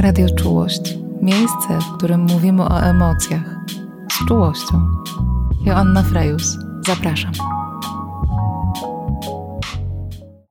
Radio Czułość. Miejsce, w którym mówimy o emocjach. Z czułością. Joanna Frejus. Zapraszam.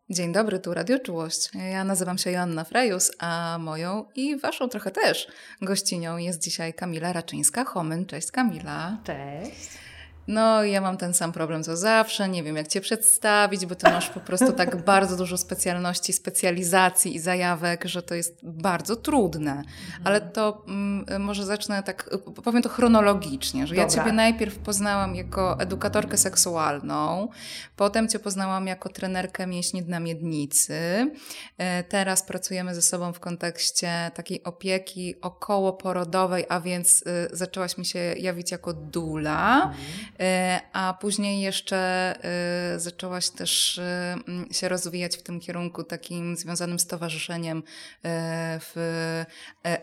Dzień dobry, tu Radio Czułość. Ja nazywam się Joanna Frejus, a moją i waszą trochę też gościnią jest dzisiaj Kamila Raczyńska-Homyn. Cześć Kamila. Cześć. No, ja mam ten sam problem co zawsze, nie wiem jak Cię przedstawić, bo Ty masz po prostu tak bardzo dużo specjalności, specjalizacji i zajawek, że to jest bardzo trudne. Mhm. Ale to mm, może zacznę tak, powiem to chronologicznie, że Dobra. ja Ciebie najpierw poznałam jako edukatorkę seksualną, potem Cię poznałam jako trenerkę mięśni dna miednicy. E, teraz pracujemy ze sobą w kontekście takiej opieki okołoporodowej, a więc y, zaczęłaś mi się jawić jako dula. Mhm. E, a później jeszcze e, zaczęłaś też e, się rozwijać w tym kierunku takim związanym z towarzyszeniem w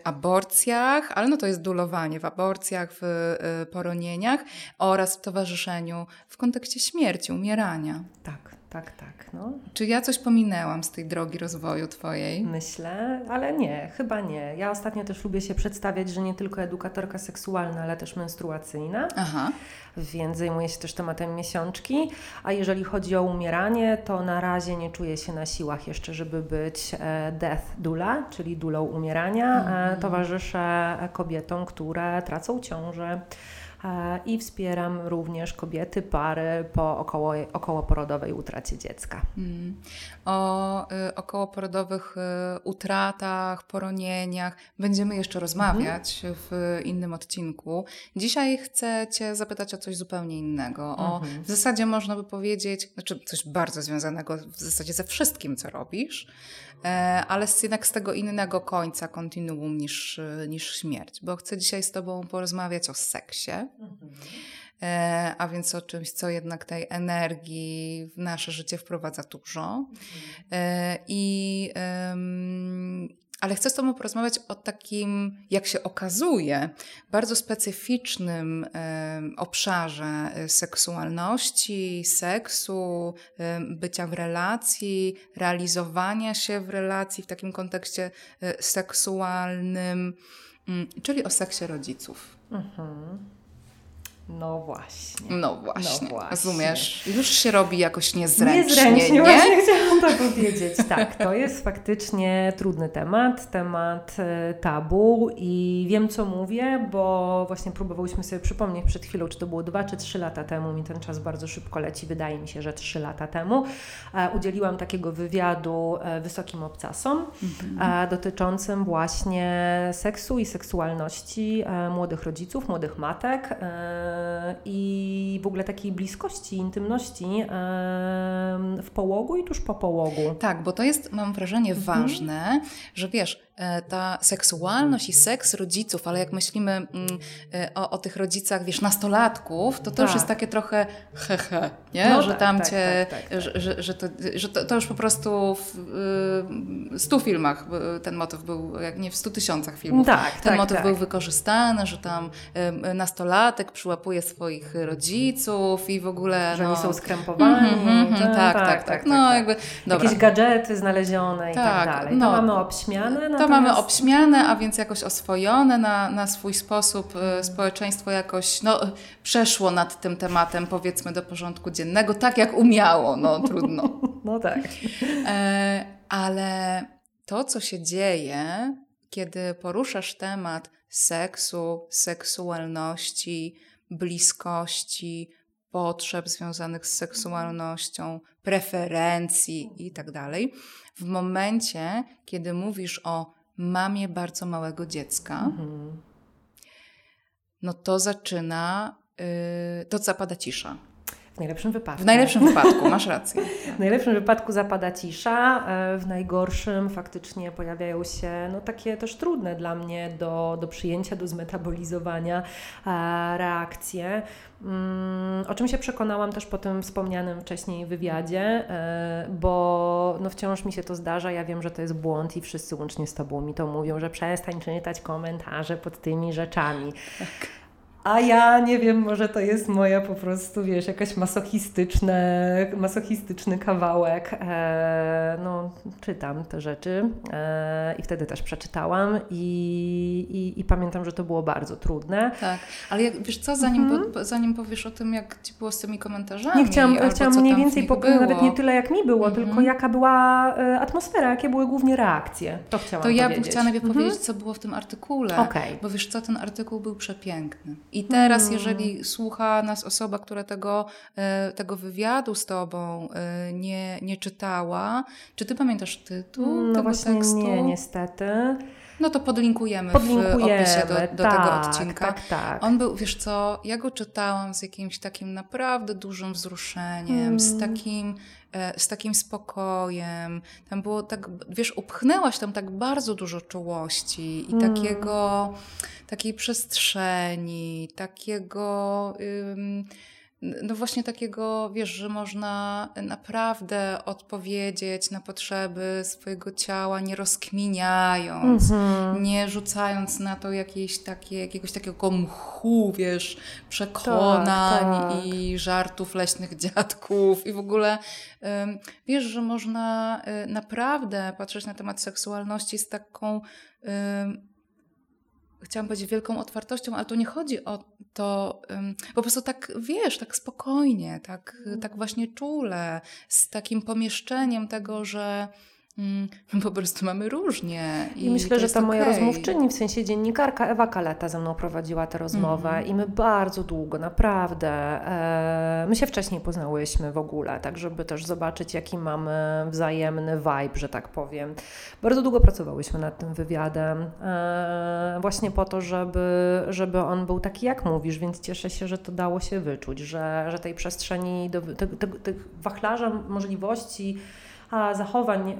aborcjach, ale no to jest dulowanie w aborcjach, w poronieniach oraz w towarzyszeniu w kontekście śmierci, umierania. Tak tak, tak. No. Czy ja coś pominęłam z tej drogi rozwoju Twojej? Myślę, ale nie, chyba nie. Ja ostatnio też lubię się przedstawiać, że nie tylko edukatorka seksualna, ale też menstruacyjna. Aha. Więc zajmuję się też tematem miesiączki. A jeżeli chodzi o umieranie, to na razie nie czuję się na siłach jeszcze, żeby być e, death dula, czyli dulą umierania. E, mhm. Towarzyszę kobietom, które tracą ciążę E, i wspieram również kobiety, pary po około, okołoporodowej utracie dziecka. Mm. O y, okołoporodowych y, utratach, poronieniach będziemy jeszcze rozmawiać mm. w innym odcinku. Dzisiaj chcę Cię zapytać o coś zupełnie innego. O, -hmm. W zasadzie można by powiedzieć, znaczy coś bardzo związanego w zasadzie ze wszystkim, co robisz, E, ale jednak z tego innego końca kontinuum niż, niż śmierć, bo chcę dzisiaj z Tobą porozmawiać o seksie. Mhm. A więc o czymś, co jednak tej energii w nasze życie wprowadza dużo. Mhm. E, I, ale chcę z Tobą porozmawiać o takim, jak się okazuje, bardzo specyficznym obszarze e, seksualności, seksu, bycia w relacji, realizowania się w relacji w takim kontekście e, seksualnym, mm, czyli o seksie rodziców. Mhm. No właśnie. No właśnie. No właśnie. Rozumiesz? Już się robi jakoś niezręcznie. Niezręcznie, nie? właśnie chciałam to powiedzieć. Tak, to jest faktycznie trudny temat, temat e, tabu i wiem, co mówię, bo właśnie próbowałyśmy sobie przypomnieć przed chwilą, czy to było dwa czy trzy lata temu. Mi ten czas bardzo szybko leci, wydaje mi się, że trzy lata temu. E, udzieliłam takiego wywiadu e, wysokim obcasom mhm. dotyczącym właśnie seksu i seksualności młodych rodziców, młodych matek i w ogóle takiej bliskości, intymności w połogu i tuż po połogu. Tak, bo to jest, mam wrażenie, mhm. ważne, że wiesz, ta seksualność i seks rodziców, ale jak myślimy mm, e, o, o tych rodzicach, wiesz, nastolatków, to to tak. już jest takie trochę hehe, nie? No że tak, tam tak, cię, tak, tak, że, że, że, to, że to, to już po prostu w stu filmach ten motyw był, jak nie w stu tysiącach filmów, tak, ten motyw był wykorzystany, że tam nastolatek przyłapuje swoich rodziców i w ogóle... Że no, oni są skrępowani. Mm, mm, tak, tak, tak, No, jakby, dobra. Jakieś gadżety znalezione i tak, dalej. No, to mamy obśmiane, mamy obśmiane, a więc jakoś oswojone na, na swój sposób. Y, społeczeństwo jakoś no, przeszło nad tym tematem, powiedzmy, do porządku dziennego, tak jak umiało, no trudno. No tak. E, ale to, co się dzieje, kiedy poruszasz temat seksu, seksualności, bliskości, potrzeb związanych z seksualnością, preferencji i tak dalej, w momencie, kiedy mówisz o mamie bardzo małego dziecka, mhm. no to zaczyna, yy, to zapada cisza. W najlepszym wypadku. W najlepszym wypadku, masz rację. w najlepszym wypadku zapada cisza, e, w najgorszym faktycznie pojawiają się no, takie też trudne dla mnie do, do przyjęcia, do zmetabolizowania e, reakcje. Mm, o czym się przekonałam też po tym wspomnianym wcześniej wywiadzie, e, bo no wciąż mi się to zdarza. Ja wiem, że to jest błąd i wszyscy łącznie z Tobą mi to mówią, że przestań czytać komentarze pod tymi rzeczami. Tak. A ja nie wiem, może to jest moja po prostu, wiesz, jakaś masochistyczne, masochistyczny kawałek. E, no, czytam te rzeczy e, i wtedy też przeczytałam i, i, i, pamiętam, że to było bardzo trudne. Tak, ale jak, wiesz co, zanim, mhm. po, zanim powiesz o tym, jak Ci było z tymi komentarzami. Nie chciałam, chciałam mniej więcej powiedzieć, nawet nie tyle jak mi było, mhm. tylko jaka była e, atmosfera, jakie były głównie reakcje. To chciałam To ja bym chciała najpierw mhm. powiedzieć, co było w tym artykule. Okay. Bo wiesz co, ten artykuł był przepiękny. I teraz, hmm. jeżeli słucha nas osoba, która tego, e, tego wywiadu z Tobą e, nie, nie czytała, czy Ty pamiętasz tytuł no tego właśnie tekstu? nie, niestety. No to podlinkujemy, podlinkujemy w opisie do, do tak, tego odcinka. Tak, tak. On był, wiesz co, ja go czytałam z jakimś takim naprawdę dużym wzruszeniem, hmm. z takim e, z takim spokojem. Tam było tak, wiesz, upchnęłaś tam tak bardzo dużo czułości i hmm. takiego, takiej przestrzeni, takiego no właśnie takiego, wiesz, że można naprawdę odpowiedzieć na potrzeby swojego ciała, nie rozkminiając, mm-hmm. nie rzucając na to jakieś takie, jakiegoś takiego mchu, wiesz, przekonań tak, tak. i żartów leśnych dziadków i w ogóle wiesz, że można y, naprawdę patrzeć na temat seksualności z taką chciałam powiedzieć wielką otwartością, ale tu nie chodzi o to, po prostu tak, wiesz, tak spokojnie, tak, tak właśnie czule, z takim pomieszczeniem tego, że Mm, po prostu mamy różnie. I, I myślę, że ta okay. moja rozmówczyni, w sensie dziennikarka Ewa Kaleta ze mną prowadziła tę rozmowę mm i my bardzo długo, naprawdę, e, my się wcześniej poznałyśmy w ogóle, tak żeby też zobaczyć, jaki mamy wzajemny vibe, że tak powiem. Bardzo długo pracowałyśmy nad tym wywiadem, e, właśnie po to, żeby, żeby on był taki, jak mówisz, więc cieszę się, że to dało się wyczuć, że, że tej przestrzeni, do, te, tych wachlarza możliwości, zachowań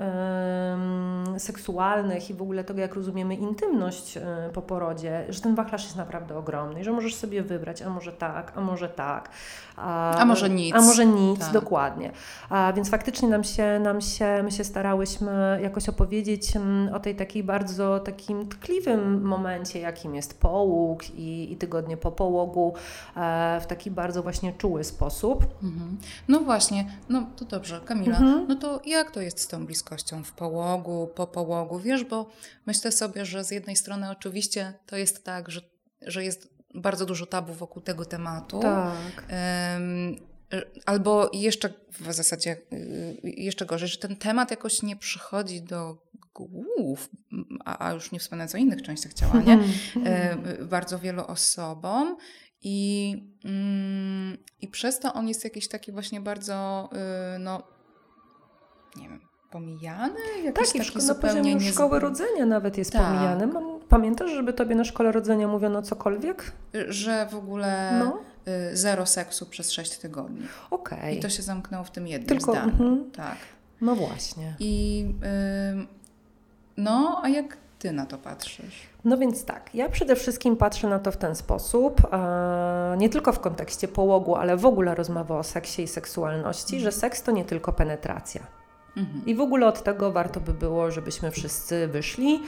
seksualnych i w ogóle tego, jak rozumiemy intymność po porodzie, że ten wachlarz jest naprawdę ogromny i że możesz sobie wybrać, a może tak, a może tak. A, a może nic. A może nic, tak. dokładnie. A, więc faktycznie nam się, nam się, my się starałyśmy jakoś opowiedzieć o tej takiej bardzo takim tkliwym momencie, jakim jest połóg i, i tygodnie po połogu, e, w taki bardzo właśnie czuły sposób. Mhm. No właśnie, no to dobrze, Kamila, mhm. no to ja jak to jest z tą bliskością w połogu, po połogu? Wiesz, bo myślę sobie, że z jednej strony oczywiście to jest tak, że, że jest bardzo dużo tabu wokół tego tematu. Tak. Um, albo jeszcze w zasadzie y, jeszcze gorzej, że ten temat jakoś nie przychodzi do głów, a, a już nie wspominając o innych częściach ciała, nie? bardzo wielu osobom i, mm, i przez to on jest jakiś taki właśnie bardzo y, no, nie wiem, pomijany? Jakiś tak, taki w, zupełnie na szkoły rodzenia nawet jest tak. pomijany. Pamiętasz, żeby tobie na szkole rodzenia mówiono cokolwiek? Że w ogóle no. Y, zero seksu przez sześć tygodni. Okej. Okay. I to się zamknęło w tym jednym Tylko, zdaniu. Mm, tak. No właśnie. I yy, no, a jak ty na to patrzysz? No więc tak, ja przede wszystkim patrzę na to w ten sposób, nie tylko w kontekście połogu, ale w ogóle rozmowy o seksie i seksualności, mm. że seks to nie tylko penetracja. Mhm. I w ogóle od tego warto by było, żebyśmy wszyscy wyszli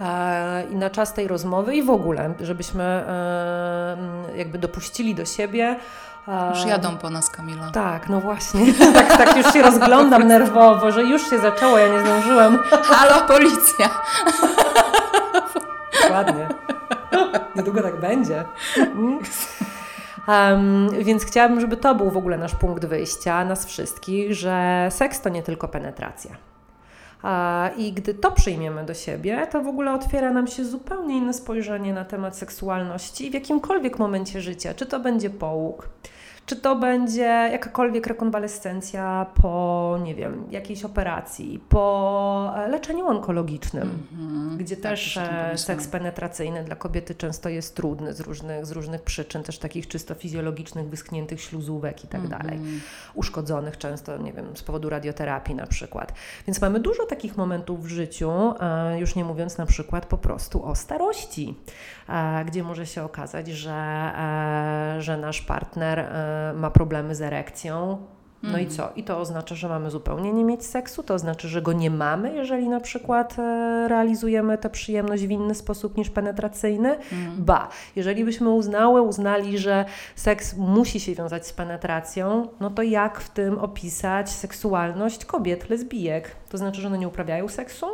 e, i na czas tej rozmowy i w ogóle, żebyśmy e, jakby dopuścili do siebie. E, już jadą po nas, Kamila. Tak, no właśnie. tak, tak już się rozglądam nerwowo, że już się zaczęło, ja nie zdążyłam. Halo, policja! Ładnie. Niedługo tak będzie. Mm. Um, więc chciałabym, żeby to był w ogóle nasz punkt wyjścia, nas wszystkich, że seks to nie tylko penetracja. I gdy to przyjmiemy do siebie, to w ogóle otwiera nam się zupełnie inne spojrzenie na temat seksualności w jakimkolwiek momencie życia, czy to będzie połóg, czy to będzie jakakolwiek rekonwalescencja po, nie wiem, jakiejś operacji, po e, leczeniu onkologicznym, mm-hmm. gdzie tak, też e, seks penetracyjny dla kobiety często jest trudny z różnych, z różnych przyczyn, też takich czysto fizjologicznych, wyschniętych śluzówek i tak mm-hmm. dalej, uszkodzonych często, nie wiem, z powodu radioterapii na przykład. Więc mamy dużo takich momentów w życiu, e, już nie mówiąc na przykład po prostu o starości, gdzie może się okazać, że, że nasz partner ma problemy z erekcją, No mm. i co? I to oznacza, że mamy zupełnie nie mieć seksu? To oznacza, że go nie mamy, jeżeli na przykład e, realizujemy tę przyjemność w inny sposób niż penetracyjny? Mm. Ba, jeżeli byśmy uznały, uznali, że seks musi się wiązać z penetracją, no to jak w tym opisać seksualność kobiet, lesbijek? To znaczy, że one nie uprawiają seksu?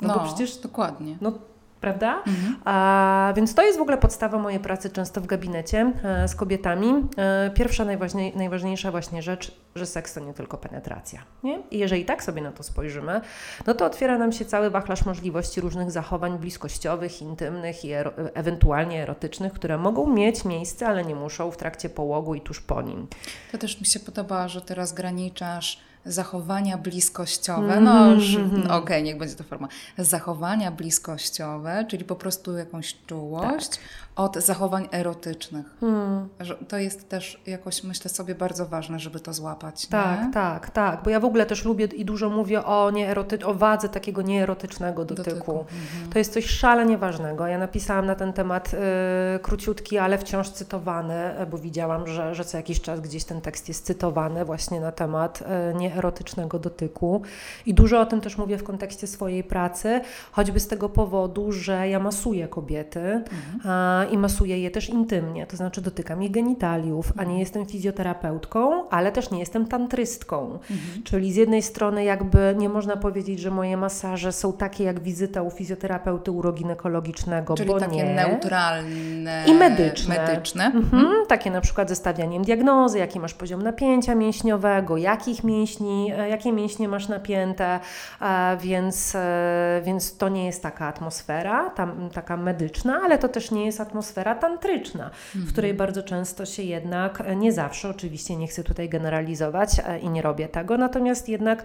No, no bo przecież dokładnie. No prawda? Mhm. A, więc to jest w ogóle podstawa mojej pracy często w gabinecie e, z kobietami. E, pierwsza, najważniej, najważniejsza właśnie rzecz, że seks to nie tylko penetracja. Nie? I jeżeli tak sobie na to spojrzymy, no to otwiera nam się cały wachlarz możliwości różnych zachowań bliskościowych, intymnych i ero ewentualnie erotycznych, które mogą mieć miejsce, ale nie muszą w trakcie połogu i tuż po nim. To też mi się podoba, że teraz graniczasz zachowania bliskościowe, no mm -hmm. okej, okay, niech będzie to forma, zachowania bliskościowe, czyli po prostu jakąś czułość, tak od zachowań erotycznych. Hmm. To jest też jakoś, myślę sobie, bardzo ważne, żeby to złapać. Tak, nie? tak, tak. Bo ja w ogóle też lubię i dużo mówię o, nieeroty- o wadze takiego nieerotycznego dotyku. dotyku. Mhm. To jest coś szalenie ważnego. Ja napisałam na ten temat y, króciutki, ale wciąż cytowany, bo widziałam, że, że co jakiś czas gdzieś ten tekst jest cytowany właśnie na temat y, nieerotycznego dotyku. I dużo o tym też mówię w kontekście swojej pracy, choćby z tego powodu, że ja masuję kobiety. Mhm i masuję je też intymnie, to znaczy dotykam ich genitaliów, a nie jestem fizjoterapeutką, ale też nie jestem tantrystką. Mhm. Czyli z jednej strony jakby nie można powiedzieć, że moje masaże są takie jak wizyta u fizjoterapeuty uroginekologicznego, Czyli bo takie nie. neutralne i medyczne. medyczne. Mhm. Mhm. Takie na przykład zestawianiem diagnozy, jaki masz poziom napięcia mięśniowego, jakich mięśni, e, jakie mięśnie masz napięte, e, więc, e, więc to nie jest taka atmosfera, tam, taka medyczna, ale to też nie jest atmosfera atmosfera tantryczna, mhm. w której bardzo często się jednak, e, nie zawsze oczywiście, nie chcę tutaj generalizować e, i nie robię tego, natomiast jednak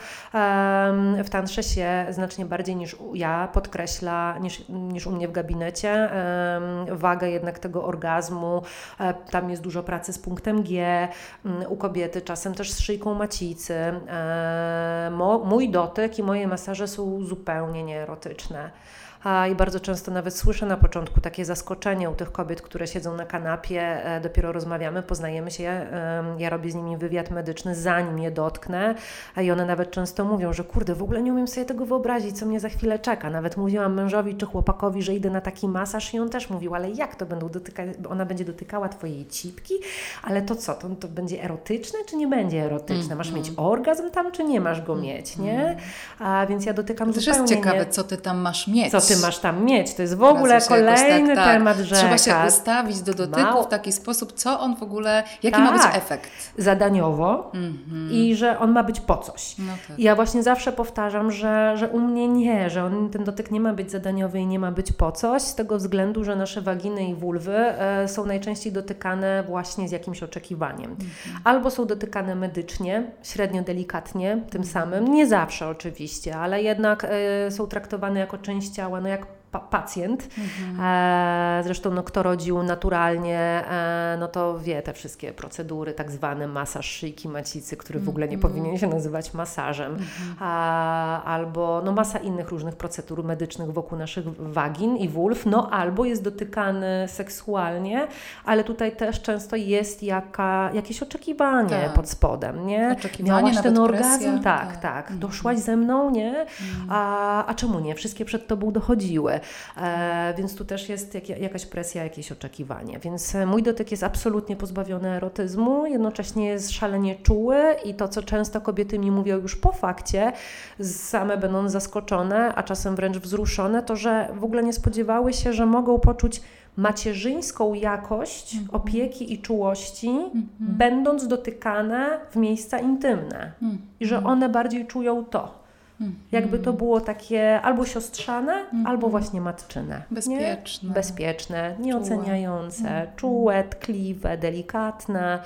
w tantrze się znacznie bardziej niż ja podkreśla, niż, niż u mnie w gabinecie, wagę jednak tego orgazmu. E, tam jest dużo pracy z punktem G, u kobiety czasem też z szyjką macicy. Mój dotyk i moje masaże są zupełnie nieerotyczne i bardzo często nawet słyszę na początku takie zaskoczenie u tych kobiet, które siedzą na kanapie, e, dopiero rozmawiamy, poznajemy się, ja robię z nimi wywiad medyczny, zanim je dotknę i one nawet często mówią, że kurde, w ogóle nie umiem sobie tego wyobrazić, co mnie za chwilę czeka. Nawet mówiłam mężowi czy chłopakowi, że idę na taki masaż i on też mówił, ale jak to będą dotykać, ona będzie dotykała Twojej cipki, ale to co, to, to będzie erotyczne, czy nie będzie erotyczne? Masz mieć mhm. orgazm tam, czy nie masz go mieć, nie? Mhm. A więc ja dotykam to zupełnie... To jest ciekawe, nie... co Ty tam masz mieć. Co ty masz tam mieć. To jest w ogóle kolejny tak, tak. temat rzeka. Trzeba się ustawić do dotyku w taki sposób, co on w ogóle, jaki tak. ma być tak. efekt. Zadaniowo mm-hmm. i że on ma być po coś. No tak. Ja właśnie zawsze powtarzam, że, że u mnie nie, że on, ten dotyk nie ma być zadaniowy i nie ma być po coś, z tego względu, że nasze waginy i wulwy e, są najczęściej dotykane właśnie z jakimś oczekiwaniem. Mm-hmm. Albo są dotykane medycznie, średnio delikatnie, tym samym, nie zawsze oczywiście, ale jednak e, są traktowane jako część ciała, jak pa pacjent. Mhm. E, zresztą no, kto rodził naturalnie, e, no to wie te wszystkie procedury, tak zwany masaż szyjki macicy, który w ogóle nie mhm. powinien się nazywać masażem. Mhm. albo no, masa innych różnych procedur medycznych wokół naszych wagin i wulw, no albo jest dotykany seksualnie, ale tutaj też często jest jaka, jakieś oczekiwanie tak. pod spodem, nie? Oczekiwanie, Miałaś ten orgazm? Tak, tak. tak. Mhm. Doszłaś ze mną, nie? Mhm. A, a czemu nie? Wszystkie przed Tobą dochodziły. E, więc tu też jest jak, jakaś presja, jakieś oczekiwanie. Więc e, mój dotyk jest absolutnie pozbawiony erotyzmu, jednocześnie jest szalenie czuły i to, co często kobiety mi mówią już po fakcie, same będąc zaskoczone, a czasem wręcz wzruszone, to że w ogóle nie spodziewały się, że mogą poczuć macierzyńską jakość -hmm. opieki i czułości, -hmm. będąc dotykane w miejsca intymne. -hmm. I że one bardziej czują to. Jakby to było takie albo siostrzane, -hmm. albo właśnie matczyne. Bezpieczne. Nie? Bezpieczne, nieoceniające, czułe, czułe tkliwe, delikatne.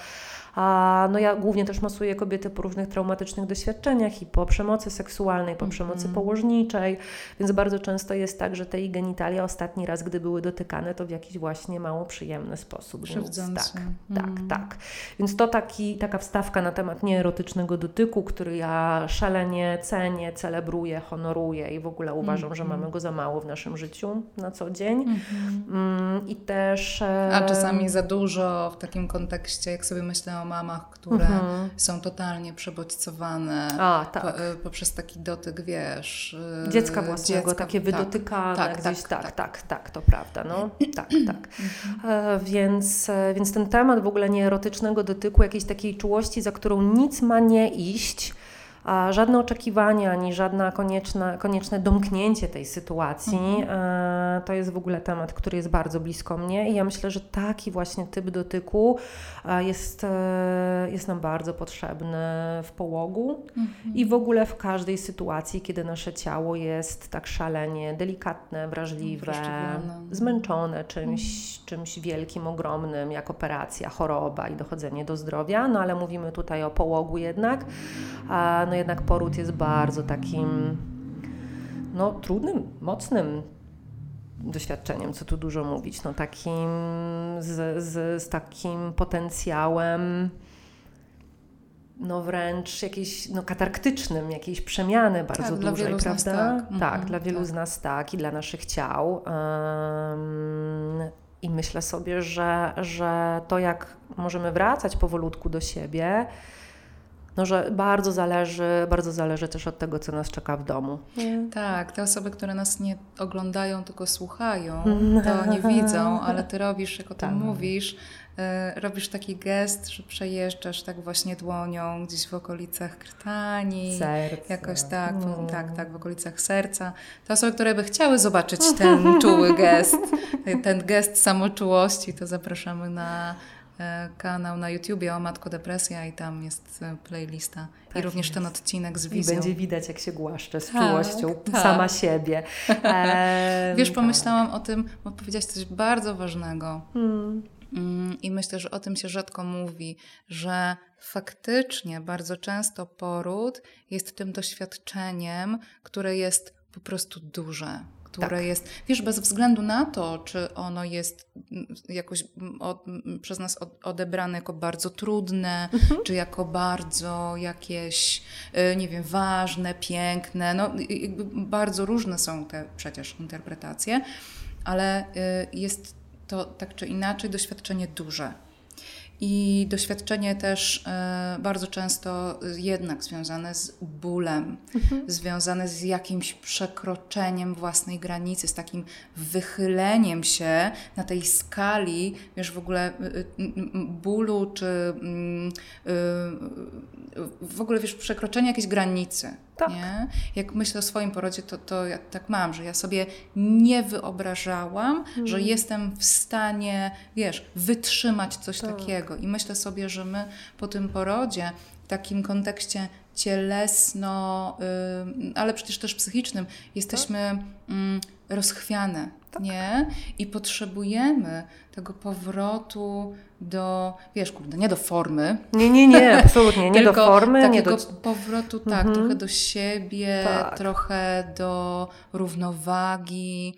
A no ja głównie też masuję kobiety po różnych traumatycznych doświadczeniach i po przemocy seksualnej, po przemocy mm. położniczej, więc bardzo często jest tak, że te jej genitalia ostatni raz, gdy były dotykane, to w jakiś właśnie mało przyjemny sposób. Więc tak, tak, mm. tak. Więc to taki, taka wstawka na temat nieerotycznego dotyku, który ja szalenie cenię, celebruję, honoruję i w ogóle uważam, mm. że mamy go za mało w naszym życiu na co dzień. Mm-hmm. Mm, I też... A czasami za dużo w takim kontekście, jak sobie myślę o mamach, które mhm. są totalnie przebodźcowane A, tak. po, y, poprzez taki dotyk, wiesz... Y, dziecka własnego, dziecka, takie tak. wydotykane tak, gdzieś, tak, tak, tak, tak, tak, to prawda, no, tak, tak. E, więc, e, więc ten temat w ogóle nieerotycznego dotyku, jakiejś takiej czułości, za którą nic ma nie iść, a żadne oczekiwania, ani żadne konieczne, konieczne domknięcie tej sytuacji mhm. E, to jest w ogóle temat, który jest bardzo blisko mnie i ja myślę, że taki właśnie typ dotyku e, jest, e, jest nam bardzo potrzebny w połogu mhm. i w ogóle w każdej sytuacji, kiedy nasze ciało jest tak szalenie delikatne, wrażliwe, zmęczone czymś, mhm. czymś wielkim, ogromnym, jak operacja, choroba i dochodzenie do zdrowia, no ale mówimy tutaj o połogu jednak. No jednak poród jest bardzo takim no, trudnym, mocnym doświadczeniem, co tu dużo mówić, no takim z, z, z takim potencjałem no wręcz jakiejś no, katarktycznym, jakiejś przemiany bardzo tak, dużej, dla prawda? tak. tak, mhm, dla wielu tak. z nas tak i dla naszych ciał. Um, I myślę sobie, że, że to jak możemy wracać powolutku do siebie, no, że bardzo zależy, bardzo zależy też od tego, co nas czeka w domu. Tak, te osoby, które nas nie oglądają, tylko słuchają, to nie widzą, ale ty robisz, jak o tym tak. mówisz, y, robisz taki gest, że przejeżdżasz tak właśnie dłonią gdzieś w okolicach krtani. Serca. Jakoś tak, mm. tak, tak, w okolicach serca. Te osoby, które by chciały zobaczyć ten czuły gest, ten gest samoczułości, to zapraszamy na E, kanał na YouTubie o Matko Depresja i tam jest e, playlista. Tak I również jest. ten odcinek z wizją. I będzie widać, jak się głaszczę z tak, czułością tak. sama siebie. E, Wiesz, pomyślałam tak. o tym, bo powiedziałaś coś bardzo ważnego. Hmm. Mm, I myślę, że o tym się rzadko mówi, że faktycznie bardzo często poród jest tym doświadczeniem, które jest po prostu duże które tak. jest, wiesz, bez względu na to, czy ono jest mm, jakoś mm, od, mm, przez nas odebrane jako bardzo trudne, mhm. czy jako bardzo jakieś, y, nie wiem, ważne, piękne, no bardzo różne są te przecież interpretacje, ale y, jest to tak czy inaczej doświadczenie duże. I doświadczenie też e, bardzo często jednak związane z bólem, mhm. związane z jakimś przekroczeniem własnej granicy, z takim wychyleniem się na tej skali, wiesz, w ogóle y, y, bólu, czy mm, y, w ogóle, wiesz, przekroczenie jakiejś granicy. Tak. Nie? Jak myślę o swoim porodzie, to, to ja tak mam, że ja sobie nie wyobrażałam, że mhm. jestem w stanie, wiesz, wytrzymać coś tak. takiego. I myślę sobie, że my po tym porodzie, w takim kontekście cielesno, yy, ale przecież też psychicznym, jesteśmy yy, rozchwiane, tak. nie? I potrzebujemy tego powrotu do, wiesz, kurde, nie do formy. Nie, nie, nie, absolutnie, nie do formy. Takiego nie do... powrotu, tak, mhm. trochę do siebie, tak. trochę do równowagi.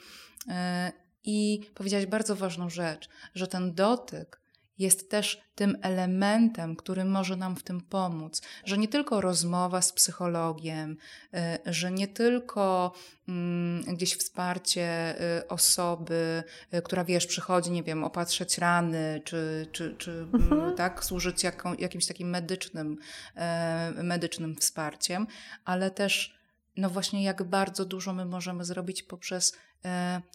Yy, I powiedziałaś bardzo ważną rzecz, że ten dotyk jest też tym elementem, który może nam w tym pomóc, że nie tylko rozmowa z psychologiem, y, że nie tylko mm, gdzieś wsparcie y, osoby, y, która wiesz, przychodzi, nie wiem, opatrzeć rany, czy, czy, czy mm, mhm. tak, służyć jaką, jakimś takim medycznym, medycznym wsparciem, ale też no właśnie jak bardzo dużo my możemy zrobić poprzez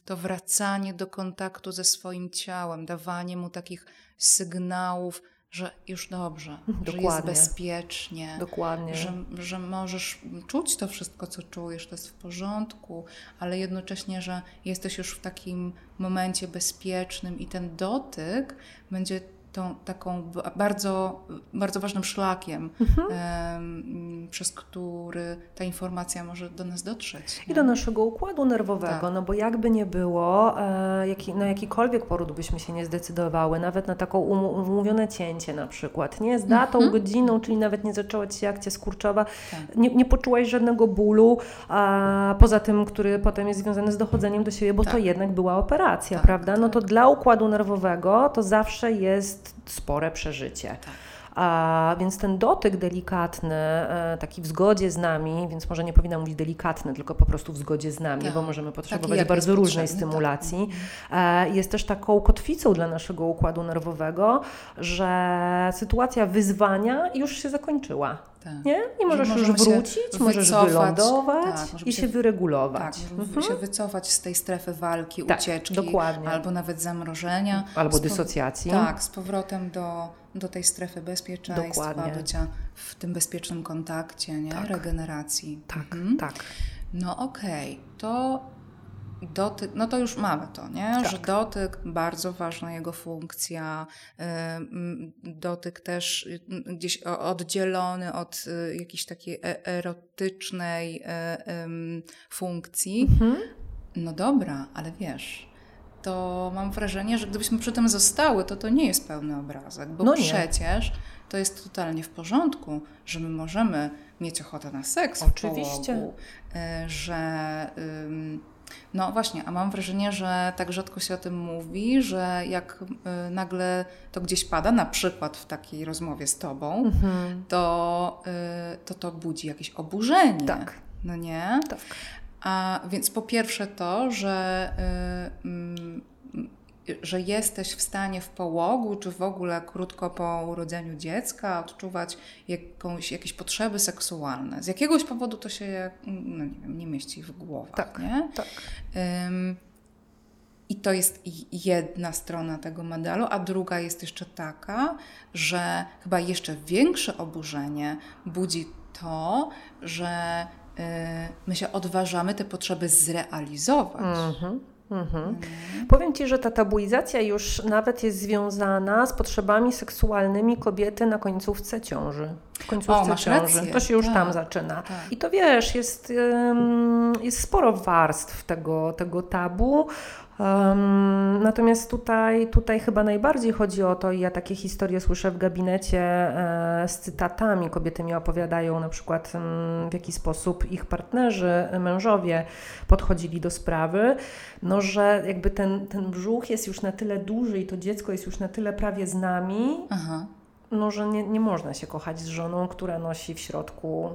to wracanie do kontaktu ze swoim ciałem, dawanie mu takich sygnałów, że już dobrze, Dokładnie. że jest bezpiecznie, Dokładnie. Że, że możesz czuć to wszystko, co czujesz, to jest w porządku, ale jednocześnie, że jesteś już w takim momencie bezpiecznym i ten dotyk będzie tą taką bardzo, bardzo ważnym szlakiem, mhm. przez który ta informacja może do nas dotrzeć. I do naszego układu nerwowego, tak. no bo jakby nie było, e, jaki, na jakikolwiek poród byśmy się nie zdecydowały, nawet na taką umówione cięcie na przykład, nie? Z datą, mhm. godziną, czyli nawet nie zaczęła Ci się akcja skurczowa, tak. nie, nie poczułaś żadnego bólu, a poza tym, który potem jest związany z dochodzeniem do siebie, bo tak. to jednak była operacja, tak, prawda? No to tak. dla układu nerwowego to zawsze jest spore przeżycie. Tak. A, więc ten dotyk delikatny, e, taki w zgodzie z nami, więc może nie powinna mówić delikatny, tylko po prostu w zgodzie z nami, tak. bo możemy potrzebować bardzo różnej tak. stymulacji. Tak. Jest też taką kotwicą dla naszego układu nerwowego, że sytuacja wyzwania już się zakończyła. Tak. Nie? I możesz już wrócić, możesz wylądować tak, i się, się wyregulować. Tak, mhm. się wycofać z tej strefy walki, tak, ucieczki, dokładnie. albo nawet zamrożenia. Albo dysocjacji. Tak, z powrotem do, do tej strefy bezpieczeństwa, dokładnie. bycia w tym bezpiecznym kontakcie, nie? Tak. regeneracji. Tak, mhm. tak. No okej, okay. to dotyk, no to już mamy to, nie? Tak. Że dotyk, bardzo ważna jego funkcja, dotyk też gdzieś oddzielony od y, jakiejś takiej e, erotycznej funkcji. Mhm. No dobra, ale wiesz, to mam wrażenie, że gdybyśmy przy tym zostały, to to nie jest pełny obrazek, bo no przecież to jest totalnie w porządku, że my możemy mieć ochotę na seks Oczywiście. w połogu, y, że... No właśnie, a mam wrażenie, że tak rzadko się o tym mówi, że jak y, nagle to gdzieś pada, na przykład w takiej rozmowie z tobą, mhm. to, y, to to budzi jakieś oburzenie. Tak. No nie? Tak. A więc po pierwsze to, że y, mm, że jesteś w stanie w połogu, czy w ogóle krótko po urodzeniu dziecka odczuwać jakąś, jakieś potrzeby seksualne. Z jakiegoś powodu to się no nie, wiem, nie mieści w głowach. Tak, nie? tak. I to jest jedna strona tego medalu, a druga jest jeszcze taka, że chyba jeszcze większe oburzenie budzi to, że my się odważamy te potrzeby zrealizować. Mhm. Mhm. Powiem Ci, że ta tabuizacja już nawet jest związana z potrzebami seksualnymi kobiety na końcówce ciąży. W końcówce o, ciąży. Rację. To się już tak, tam zaczyna. Tak. I to wiesz, jest, jest sporo warstw tego, tego tabu. Um, natomiast tutaj, tutaj chyba najbardziej chodzi o to, i ja takie historie słyszę w gabinecie e, z cytatami. Kobiety mi opowiadają na przykład, w jaki sposób ich partnerzy, mężowie podchodzili do sprawy, no że jakby ten, ten brzuch jest już na tyle duży i to dziecko jest już na tyle prawie z nami, Aha. No że nie, nie można się kochać z żoną, która nosi w środku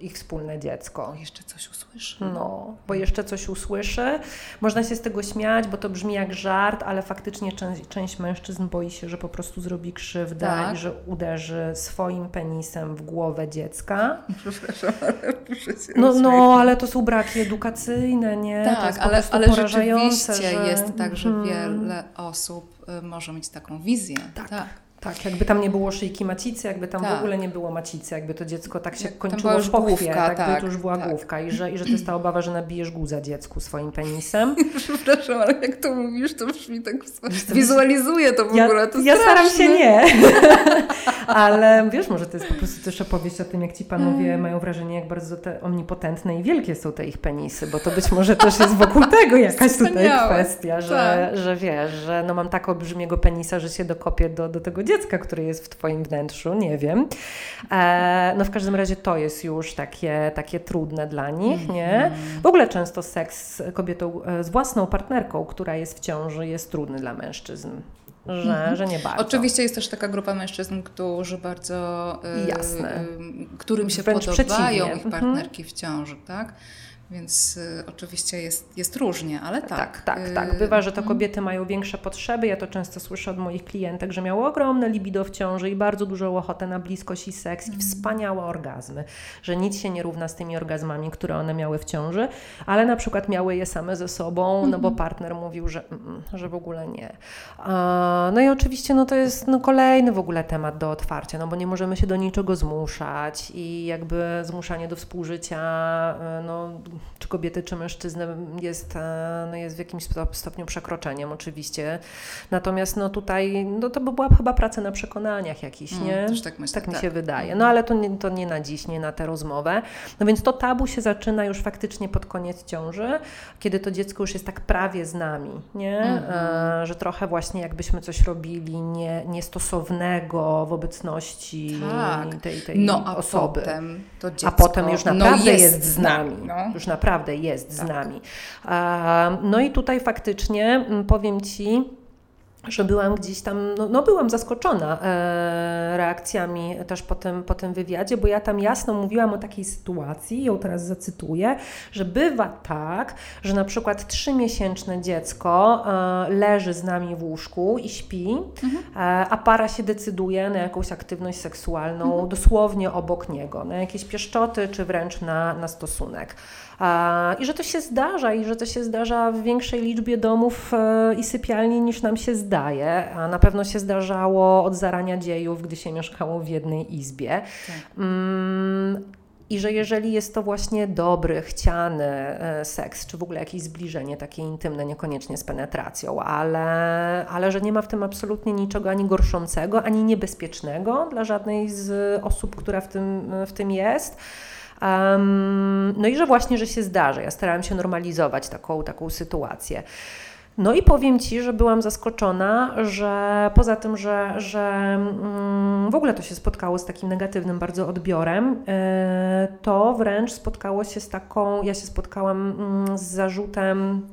ich wspólne dziecko. Jeszcze coś usłyszy. No, bo jeszcze coś usłyszy. Można się z tego śmiać, bo to brzmi jak żart, ale faktycznie część, część mężczyzn boi się, że po prostu zrobi krzywdę tak. i że uderzy swoim penisem w głowę dziecka. Przepraszam, ale muszę się No, no ale to są braki edukacyjne, nie? Tak, ale, ale rzeczywiście że... jest tak, że hmm. wiele osób y, może mieć taką wizję. tak. tak. Tak, jakby tam nie było szyjki macicy, jakby tam tak. w ogóle nie było macicy, jakby to dziecko tak się kończyło w pochwie, główka, tak, tak, to już była tak. główka i że, i że to jest ta obawa, że nabijesz guza dziecku swoim penisem. Przepraszam, ale jak to mówisz, to brzmi tak, wizualizuję to w ja, ogóle, to Ja staram się nie, ale wiesz, może to jest po prostu też opowieść o tym, jak ci panowie mm. mają wrażenie, jak bardzo te omnipotentne i wielkie są te ich penisy, bo to być może też jest wokół tego jakaś tutaj kwestia, że, tak. że wiesz, że no mam tak olbrzymiego penisa, że się dokopię do, do tego dziecka, które jest w Twoim wnętrzu, nie wiem. E, no w każdym razie to jest już takie, takie trudne dla nich, nie? Mhm. W ogóle często seks z kobietą, e, z własną partnerką, która jest w ciąży, jest trudny dla mężczyzn. Że, mhm. że nie bardzo. Oczywiście jest też taka grupa mężczyzn, którzy bardzo. E, Jasne. Y, którym się Wręcz podobają ich mhm. partnerki w ciąży, tak? Więc y, oczywiście jest, jest różnie, ale tak. Tak, tak, y, tak. Bywa, że to mhm. kobiety mają większe potrzeby. Ja to często słyszę od moich klientek, że miały ogromne libido w ciąży i bardzo dużą ochotę na bliskość i seks i mhm. wspaniałe orgazmy. Że nic się nie równa z tymi orgazmami, które one miały w ciąży, ale na przykład miały je same ze sobą, no bo mhm. partner mówił, że, mm, że w ogóle nie. No i oczywiście no to jest no, kolejny w ogóle temat do otwarcia, no bo nie możemy się do niczego zmuszać i jakby zmuszanie do współżycia, y, no czy kobiety, czy mężczyzny jest, e, no jest w jakimś stopniu przekroczeniem oczywiście. Natomiast no tutaj no to by była chyba praca na przekonaniach jakiś, mm, nie? tak, myślę, tak mi tak. się wydaje. No ale to nie, to nie na dziś, nie na tę rozmowę. No więc to tabu się zaczyna już faktycznie pod koniec ciąży, kiedy to dziecko już jest tak prawie z nami, nie? Mm -hmm. że trochę właśnie jakbyśmy coś robili nie, niestosownego w obecności tak. tej, tej no, a osoby. Potem to dziecko, a potem już naprawdę no jest, jest, z nami. No. Już naprawdę jest tak. z nami. No i tutaj faktycznie powiem Ci, że byłam gdzieś tam, no, no byłam zaskoczona e, reakcjami też po tym, po tym wywiadzie, bo ja tam jasno mówiłam o takiej sytuacji, ją teraz zacytuję, że bywa tak, że na przykład trzymiesięczne dziecko e, leży z nami w łóżku i śpi, mhm. e, a para się decyduje na jakąś aktywność seksualną mhm. dosłownie obok niego, na jakieś pieszczoty czy wręcz na, na stosunek. I że to się zdarza i że to się zdarza w większej liczbie domów e, i sypialni niż nam się zdaje. A na pewno się zdarzało od zarania dziejów, gdy się mieszkało w jednej izbie. Tak. Mm, i że jeżeli jest to właśnie dobry, chciany e, seks, czy w ogóle jakieś zbliżenie takie intymne, niekoniecznie z penetracją, ale, ale że nie ma w tym absolutnie niczego ani gorszącego, ani niebezpiecznego dla żadnej z osób, która w tym, w tym jest. Um, no i że właśnie, że się zdarzy. Ja starałam się normalizować taką, taką sytuację. No i powiem Ci, że byłam zaskoczona, że poza tym, że, że mm, w ogóle to się spotkało z takim negatywnym bardzo odbiorem, e, to wręcz spotkało się z taką, ja się spotkałam mm, z zarzutem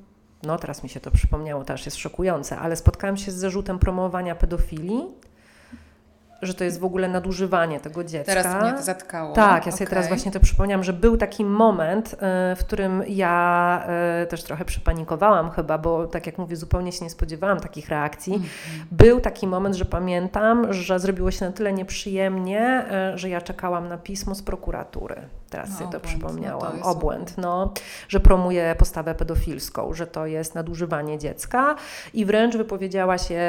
no teraz mi się to przypomniało, to aż jest szokujące, ale spotkałam się z zarzutem promowania pedofilii że to jest w ogóle nadużywanie tego dziecka. Teraz mnie to zatkało. Tak, ja sobie okay. teraz właśnie to przypomniałam, że był taki moment, e, w którym ja e, też trochę przypanikowałam chyba, bo tak jak mówię, zupełnie się nie spodziewałam takich reakcji. Mm -hmm. Był taki moment, że pamiętam, że zrobiło się na tyle nieprzyjemnie, e, że ja czekałam na pismo z prokuratury. Teraz no, sobie to przypomniałam. No to obłęd, no, że promuje postawę pedofilską, że to jest nadużywanie dziecka i wręcz wypowiedziała się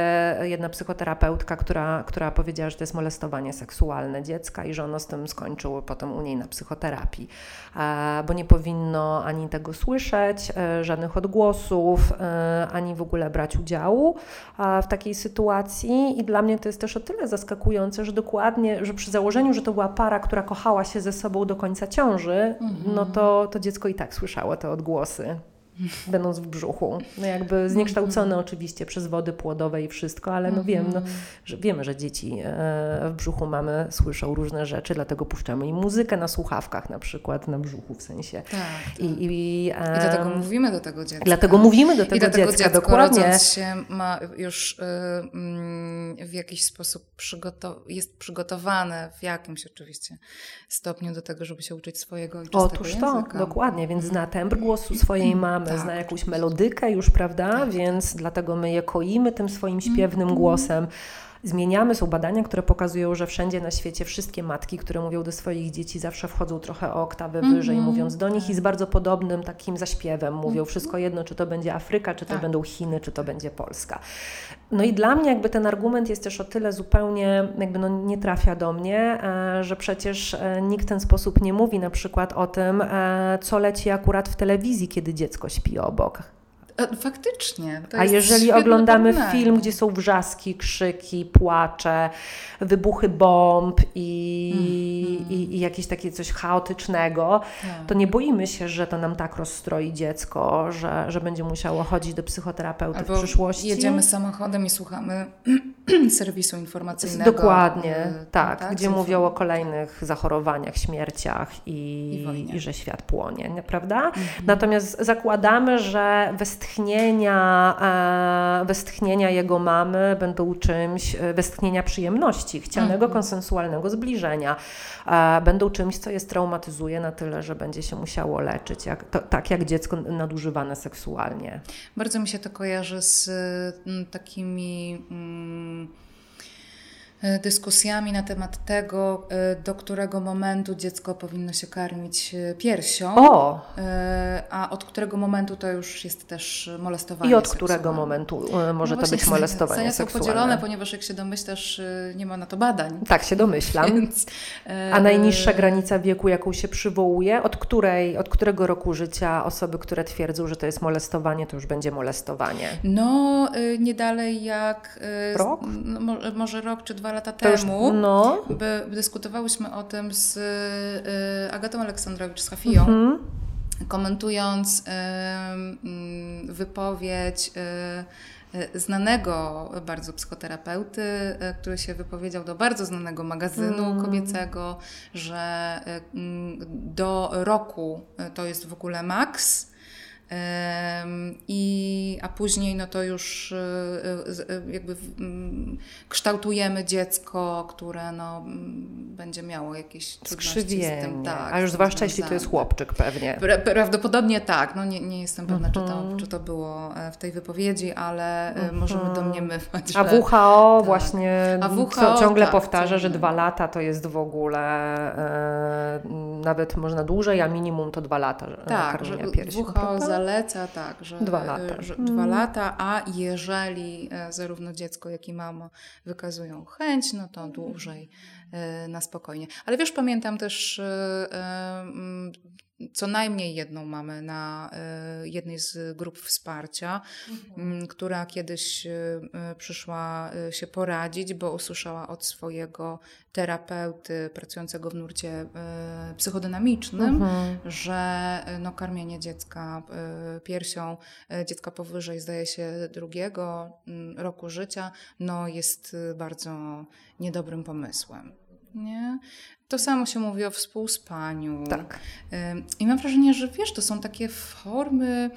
jedna psychoterapeutka, która, która powiedziała, że to jest molestowanie seksualne dziecka i że ono z tym skończyło potem u niej na psychoterapii, bo nie powinno ani tego słyszeć, e, żadnych odgłosów, e, ani w ogóle brać udziału w takiej sytuacji. I dla mnie to jest też o tyle zaskakujące, że dokładnie, że przy założeniu, że to była para, która kochała się ze sobą do końca ciąży, no to, to dziecko i tak słyszało te odgłosy będąc w brzuchu. No jakby zniekształcone mhm. oczywiście przez wody płodowe i wszystko, ale no wiem, no, mhm. że wiemy, że dzieci e, w brzuchu mamy słyszą różne rzeczy, dlatego puszczamy im muzykę na słuchawkach na przykład, na brzuchu w sensie. Tak, tak. I, i, I dlatego mówimy do tego dziecka. Dlatego mówimy do tego I dlatego dziecka, dziecko dokładnie. się ma już y, mm, w jakiś sposób przygotow jest przygotowane w jakimś oczywiście stopniu do tego, żeby się uczyć swojego ojczystego Otóż to, dokładnie, więc zna tembr głosu swojej mamy, tak. zna jakąś melodykę już, prawda? Tak. Więc dlatego my je koimy tym swoim śpiewnym mm. głosem zmieniamy. Są badania, które pokazują, że wszędzie na świecie wszystkie matki, które mówią do swoich dzieci, zawsze wchodzą trochę o oktawę wyżej, mm -hmm. mówiąc do nich i z bardzo podobnym takim zaśpiewem mówią -hmm. wszystko jedno, czy to będzie Afryka, czy to tak. będą Chiny, czy to będzie Polska. No i dla mnie jakby ten argument jest też o tyle zupełnie jakby no nie trafia do mnie, e, że przecież e, nikt w ten sposób nie mówi na przykład o tym, e, co leci akurat w telewizji, kiedy dziecko śpi obok faktycznie. A jeżeli oglądamy porównanie. film, gdzie są wrzaski, krzyki, płacze, wybuchy bomb i, mm, i, i jakieś takie coś chaotycznego, tak. to nie boimy się, że to nam tak rozstroi dziecko, że, że będzie musiało chodzić do psychoterapeuty Albo w przyszłości. Jedziemy samochodem i słuchamy serwisu informacyjnego. Dokładnie, y, tak, tak, gdzie mówią o kolejnych zachorowaniach, śmierciach i, i, i że świat płonie, prawda? Mhm. Natomiast zakładamy, że westchnienia, e, westchnienia jego mamy będą czymś, e, westchnienia przyjemności, chcianego mhm. konsensualnego zbliżenia, e, będą czymś, co je traumatyzuje na tyle, że będzie się musiało leczyć, jak, to, tak jak dziecko nadużywane seksualnie. Bardzo mi się to kojarzy z m, takimi. Mm, E, dyskusjami na temat tego, e, do którego momentu dziecko powinno się karmić e, piersią, o. a od którego momentu to już jest też molestowanie I od którego momentu może no to być molestowanie zdania seksualne. są podzielone, ponieważ jak się domyślasz, nie ma na to badań. Tak się domyślam. Więc, a najniższa granica wieku, jaką się przywołuje, od, której, od którego roku życia osoby, które twierdzą, że to jest molestowanie, to już będzie molestowanie? No, nie dalej jak... Rok? No, może rok czy dwa dwa lata temu, już, no. by, dyskutowałyśmy o tym z y, Agatą Aleksandrowicz z Hafiją, mhm. komentując y, wypowiedź y, znanego bardzo psychoterapeuty, który się wypowiedział do bardzo znanego magazynu mm. kobiecego, że do roku to jest w ogóle maks I, a później no to już jakby kształtujemy dziecko, które no, będzie miało jakieś trudności z tym. Tak, a już zwłaszcza jeśli to jest chłopczyk pewnie. Pra, prawdopodobnie tak. No nie, nie jestem pewna, czy, to, mhm. czy to było w tej wypowiedzi, ale możemy mhm. domniemywać, A WHO tak. właśnie a WHO, ciągle tak, powtarza, że dwa lata to jest w ogóle e, nawet można dłużej, a minimum to dwa lata tak, karmienia że piersi. WHO prawda? Zaleca tak, że dwa lata. Że dwa mm. lata, a jeżeli e, zarówno dziecko, jak i mama wykazują chęć, no to dłużej e, na spokojnie. Ale wiesz, pamiętam też e, co najmniej jedną mamy na jednej z grup wsparcia, mhm. Która kiedyś przyszła się poradzić, bo usłyszała od swojego terapeuty pracującego w nurcie psychodynamicznym, mhm. że no, karmienie dziecka piersią, dziecka powyżej zdaje się drugiego roku życia, no, jest bardzo niedobrym pomysłem. Nie? To samo się mówi o współspaniu. Tak. I mam wrażenie, że wiesz, to są takie formy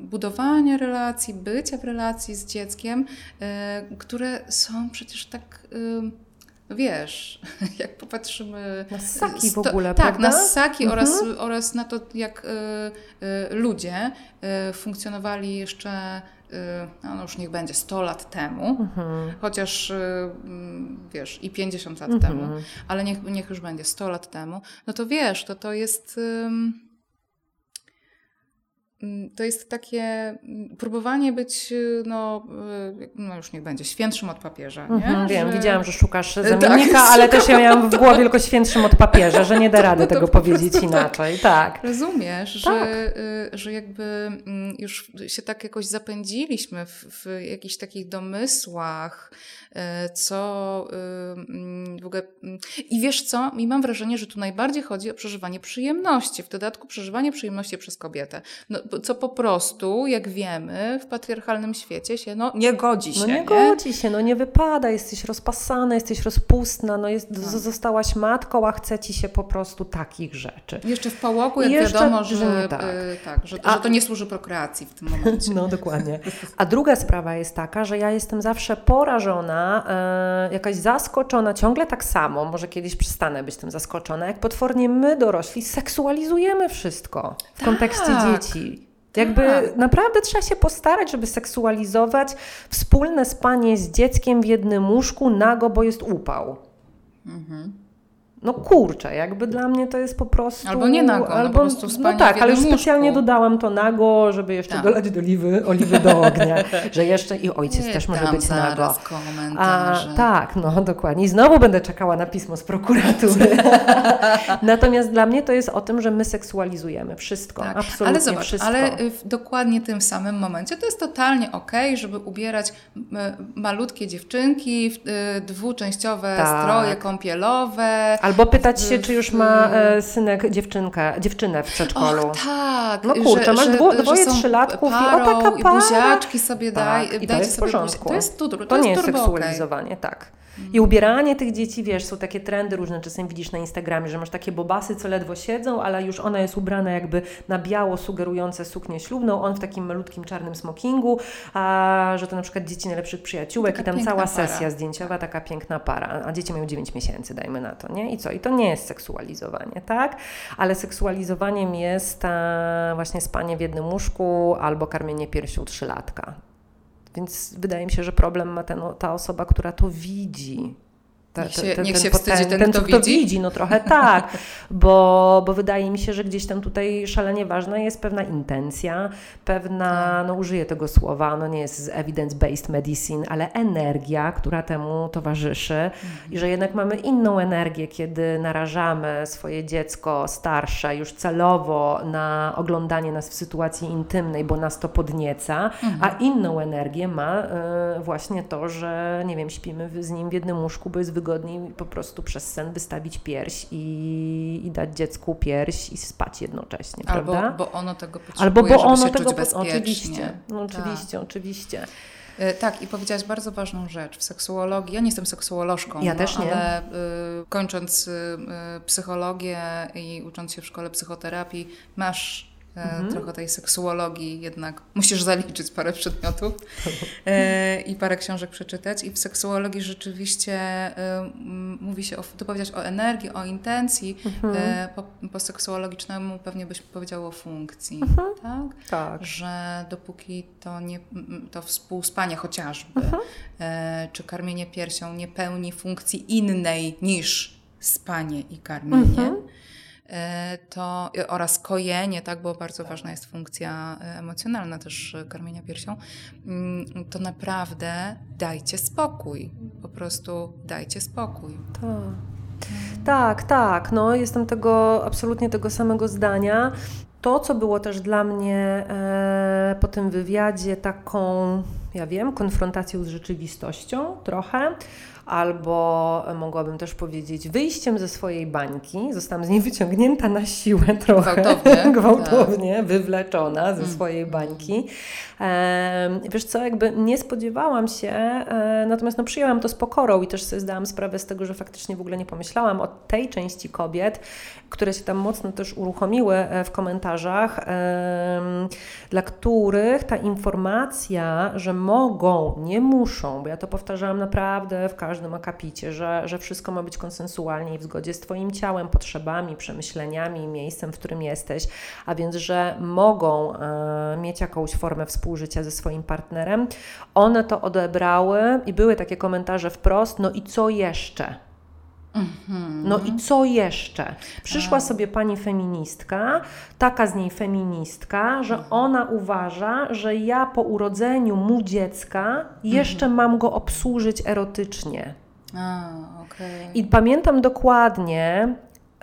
budowania relacji, bycia w relacji z dzieckiem, e, które są przecież tak wiesz, jak popatrzymy... Na ssaki w ogóle, Tak, prawda? na ssaki mhm. oraz, oraz na to, jak y, y, ludzie y, funkcjonowali jeszcze no już niech będzie 100 lat temu, mhm. chociaż wiesz, i 50 lat mhm. temu, ale niech, niech już będzie 100 lat temu, no to wiesz, to to jest Mm, to jest takie mm, próbowanie być, y, no, y, no już niech będzie, świętszym od papieża. Nie? Mhm, wiem, że... widziałam, że szukasz tak, zamiennika, tak, ale też ja miałam w głowie tylko świętszym od papieża, że nie da rady no tego powiedzieć tak. inaczej. Tak. Rozumiesz, tak. Że, że jakby mm, już się tak jakoś zapędziliśmy w, w jakichś takich domysłach, co y, w ogóle. Mm, I wiesz co? I mam wrażenie, że tu najbardziej chodzi o przeżywanie przyjemności, w dodatku przeżywanie przyjemności przez kobietę. No, co po prostu, jak wiemy, w patriarchalnym świecie się no, nie godzi się. No nie, nie? godzi się, no nie wypada, jesteś rozpasana, jesteś rozpustna, no jest, tak. zostałaś matką, a chce ci się po prostu takich rzeczy. Jeszcze w pałoku, jak Jeszcze, wiadomo, że, że, tak. Y, tak, że, a, że to nie służy prokreacji w tym momencie. No dokładnie. A druga sprawa jest taka, że ja jestem zawsze porażona e, jakaś zaskoczona, ciągle tak samo, może kiedyś przestanę być tym zaskoczona, jak potwornie my dorośli seksualizujemy wszystko w tak. kontekście dzieci. Jakby tak. naprawdę trzeba się postarać, żeby seksualizować wspólne spanie z dzieckiem w jednym łóżku nago, bo jest upał. Mhm. No kurczę, jakby dla mnie to jest po prostu... Albo nie nago, albo, no po prostu No tak, ale już specjalnie dodałam to nago, żeby jeszcze tak. dolać do oliwy, oliwy do ognia, że jeszcze i ojciec nie też może być nago. A, tak, no dokładnie. I znowu będę czekała na pismo z prokuratury. Natomiast dla mnie to jest o tym, że my seksualizujemy wszystko, tak. absolutnie ale zobacz, wszystko. Ale w dokładnie tym samym momencie to jest totalnie okej, okay, żeby ubierać malutkie dziewczynki w y, dwuczęściowe tak. stroje kąpielowe, Albo pytać się, czy już ma e, synek dziewczynkę, dziewczynę w przedszkolu. Och, tak. No kurczę, że, masz dwo, dwoje trzylatków parą, i o taka para. I buziaczki sobie daj, tak, i to jest w porządku. To jest, to, to, to jest nie jest seksualizowanie, okay. tak. I ubieranie tych dzieci, wiesz, są takie trendy różne, czasem widzisz na Instagramie, że masz takie bobasy, co ledwo siedzą, ale już ona jest ubrana jakby na biało, sugerujące suknię ślubną, on w takim malutkim czarnym smokingu, a że to na przykład dzieci najlepszych przyjaciółek taka i tam cała para. sesja zdjęciowa, taka piękna para, a dzieci mają 9 miesięcy, dajmy na to, nie? I co? I to nie jest seksualizowanie, tak? Ale seksualizowaniem jest właśnie spanie w jednym łóżku albo karmienie piersią trzylatka. Więc wydaje mi się, że problem ma ten, ta osoba, która to widzi. Ta, niech się, ten, niech się wstydzi ten, ten, kto, kto widzi. widzi. No trochę tak, bo, bo wydaje mi się, że gdzieś tam tutaj szalenie ważna jest pewna intencja, pewna, tak. no użyję tego słowa, no nie jest evidence-based medicine, ale energia, która temu towarzyszy mhm. i że jednak mamy inną energię, kiedy narażamy swoje dziecko starsze już celowo na oglądanie nas w sytuacji intymnej, bo nas to podnieca, mhm. a inną energię ma y, właśnie to, że nie wiem, śpimy z nim w jednym łóżku, bo jest wygodniej po prostu przez sen wystawić pierś i, i dać dziecku pierś i spać jednocześnie, Albo, prawda? bo ono tego potrzebuje, Albo bo ono tego potrzebuje. Oczywiście, no, oczywiście, tak. oczywiście. E, tak, i powiedziałaś bardzo ważną rzecz w seksuologii. Ja nie jestem seksuolożką, ja no, też nie. ale y, kończąc y, psychologię i ucząc się w szkole psychoterapii, masz mhm. trochę tej seksuologii jednak musisz zaliczyć parę przedmiotów e, i parę książek przeczytać. I w seksuologii rzeczywiście e, mówi się, o, tu powiedziałeś o energii, o intencji, mhm. e, po, po, seksuologicznemu pewnie byś powiedział o funkcji, mhm. tak? tak? Że dopóki to, nie, to współspanie chociażby, mhm. e, czy karmienie piersią nie pełni funkcji innej niż spanie i karmienie, mhm. E, to, oraz kojenie, tak, bo bardzo ważna jest funkcja e, emocjonalna też e, karmienia piersią, mm, to naprawdę dajcie spokój. Po prostu dajcie spokój. Tak. Tak, tak. No, jestem tego absolutnie tego samego zdania. To, co było też dla mnie e, po tym wywiadzie taką, ja wiem, konfrontacją z rzeczywistością trochę, albo mogłabym też powiedzieć wyjściem ze swojej bańki. Zostałam z niej wyciągnięta na siłę trochę, gwałtownie, gwałtownie tak. wywleczona ze mm. swojej bańki. Wiesz co, jakby nie spodziewałam się, e, natomiast no, przyjęłam to z pokorą i też sobie zdałam sprawę z tego, że faktycznie w ogóle nie pomyślałam o tej części kobiet, które się tam mocno też uruchomiły e, w komentarzach, dla których ta informacja, że mogą, nie muszą, bo ja to powtarzałam naprawdę w każdym akapicie, że, że wszystko ma być konsensualnie i w zgodzie z Twoim ciałem, potrzebami, przemyśleniami, miejscem, w którym jesteś, a więc, że mogą e, mieć jakąś formę współżycia ze swoim partnerem, one to odebrały i były takie komentarze wprost, no i co jeszcze? Mhm. No i co jeszcze? Przyszła sobie pani feministka, taka z niej feministka, że mhm. ona uważa, że ja po urodzeniu mu dziecka jeszcze mhm. mam go obsłużyć erotycznie. A, okay. I pamiętam dokładnie,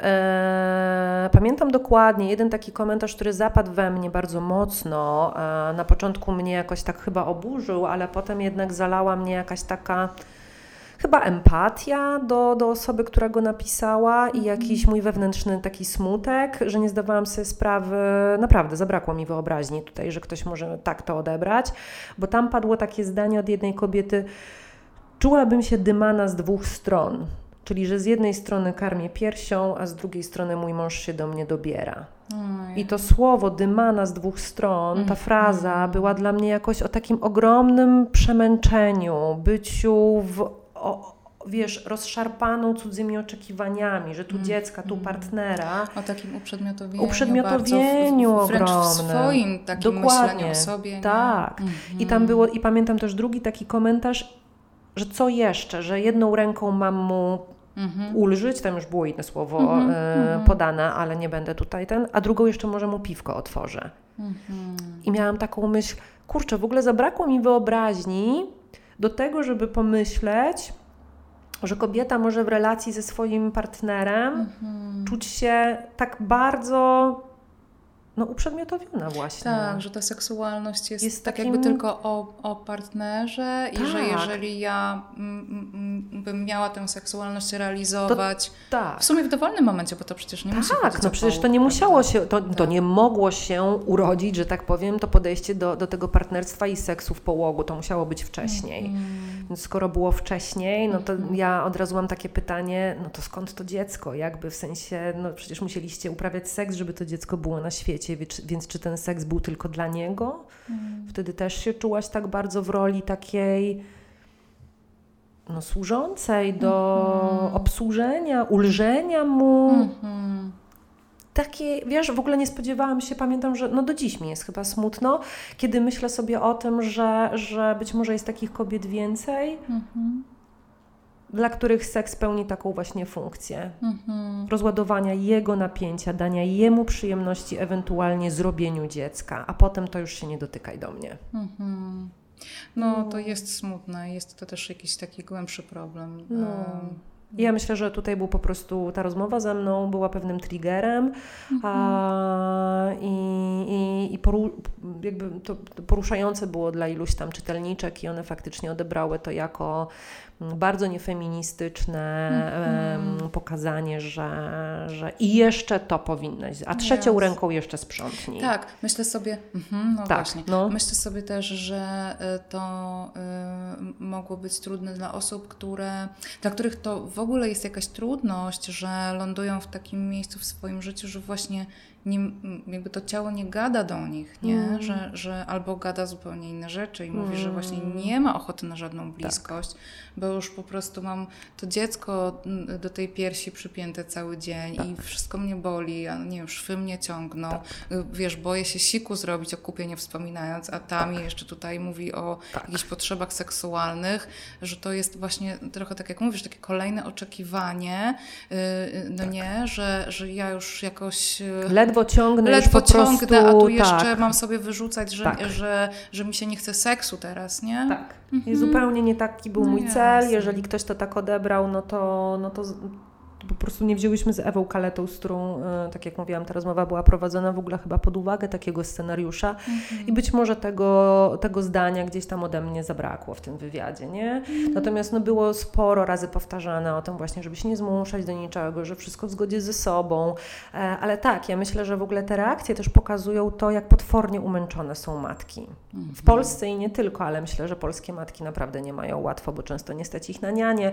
e, pamiętam dokładnie jeden taki komentarz, który zapadł we mnie bardzo mocno. E, na początku mnie jakoś tak chyba oburzył, ale potem jednak zalała mnie jakaś taka chyba empatia do, do osoby, która go napisała i mhm. jakiś mój wewnętrzny taki smutek, że nie zdawałam sobie sprawy, naprawdę zabrakło mi wyobraźni tutaj, że ktoś może tak to odebrać, bo tam padło takie zdanie od jednej kobiety, czułabym się dymana z dwóch stron. Czyli, że z jednej strony karmię piersią, a z drugiej strony mój mąż się do mnie dobiera. I to słowo dymana z dwóch stron, ta mhm. fraza była dla mnie jakoś o takim ogromnym przemęczeniu, byciu w o, wiesz, rozszarpaną cudzymi oczekiwaniami, że tu mm. dziecka, tu mm. partnera. O takim uprzedmiotowieniu. Uprzedmiotowieniu bardzo, wręcz ogromnym. w swoim takim Dokładnie. myśleniu o sobie. Tak. Mm. I tam było, i pamiętam też drugi taki komentarz, że co jeszcze, że jedną ręką mam mu mm-hmm. ulżyć, tam już było inne słowo e, podane, ale nie będę tutaj ten, a drugą jeszcze może mu piwko otworzę. Mm-hmm. I miałam taką myśl, kurczę, w ogóle zabrakło mi wyobraźni, do tego, żeby pomyśleć, że kobieta może w relacji ze swoim partnerem mhm. czuć się tak bardzo no, uprzedmiotowiona właśnie. Tak, że ta seksualność jest, jest tak takim... jakby tylko o, o partnerze tak. i że tak. jeżeli ja m, m, bym miała tę seksualność realizować to, tak. w sumie w dowolnym momencie, bo to przecież nie tak, musi Tak, no przecież to nie musiało się, to, to tak. nie mogło się urodzić, że tak powiem, to podejście do, do tego partnerstwa i seksu w połogu, to musiało być wcześniej. Mm. Więc skoro było wcześniej, no to mm. ja od razu mam takie pytanie, no to skąd to dziecko? Jakby w sensie, no przecież musieliście uprawiać seks, żeby to dziecko było na świecie więc czy ten seks był tylko dla niego? Mm. Wtedy też się czułaś tak bardzo w roli takiej no, służącej do mm. obsłużenia, ulżenia mu. Mm-hmm. Takie, wiesz, w ogóle nie spodziewałam się, pamiętam, że no do dziś mi jest chyba smutno, kiedy myślę sobie o tym, że, że być może jest takich kobiet więcej. Mm-hmm dla których seks pełni taką właśnie funkcję mhm. rozładowania jego napięcia, dania jemu przyjemności, ewentualnie zrobieniu dziecka, a potem to już się nie dotykaj do mnie. Mhm. No, to jest smutne, jest to też jakiś taki głębszy problem. No. Ja myślę, że tutaj był po prostu ta rozmowa ze mną była pewnym triggerem mhm. a, i, i, i poru, jakby to, to poruszające było dla iluś tam czytelniczek i one faktycznie odebrały to jako bardzo niefeministyczne mm-hmm. pokazanie, że, że i jeszcze to powinnaś, a trzecią yes. ręką jeszcze sprzątnij. Tak, myślę sobie, mm-hmm, no tak, właśnie, no. myślę sobie też, że y, to y, mogło być trudne dla osób, które, dla których to w ogóle jest jakaś trudność, że lądują w takim miejscu w swoim życiu, że właśnie nie, jakby to ciało nie gada do nich, nie? Mm. Że, że albo gada zupełnie inne rzeczy i mówi, Mm. że właśnie nie ma ochoty na żadną bliskość, bo już po prostu mam to dziecko mm, do tej piersi przypięte cały dzień i wszystko mnie boli, a nie wiem, szwy mnie ciągną, Y, wiesz, boję się siku zrobić o kupie nie wspominając, a tam jeszcze tutaj mówi o jakichś potrzebach seksualnych, że to jest właśnie trochę tak jak mówisz, takie kolejne oczekiwanie, y, y, no nie, że, że ja już jakoś Ledwo ciągnę ledwo po ciągnę, prostu, a tu jeszcze tak. mam sobie wyrzucać, że, Tak. że, że mi się nie chce seksu teraz, nie? Tak. I zupełnie nie taki był No mój jasne. cel. Jeżeli ktoś to tak odebrał, no to, no to po prostu nie wzięłyśmy z Ewą Kaletą, z którą, e, tak jak mówiłam, ta rozmowa była prowadzona w ogóle chyba pod uwagę takiego scenariusza i być może tego, tego zdania gdzieś tam ode mnie zabrakło w tym wywiadzie, nie? Natomiast no, było sporo razy powtarzane o tym właśnie, żeby się nie zmuszać do niczego, że wszystko w zgodzie ze sobą, e, ale tak, ja myślę, że w ogóle te reakcje też pokazują to, jak potwornie umęczone są matki. W Polsce i nie tylko, ale myślę, że polskie matki naprawdę nie mają łatwo, bo często nie stać ich na nianie.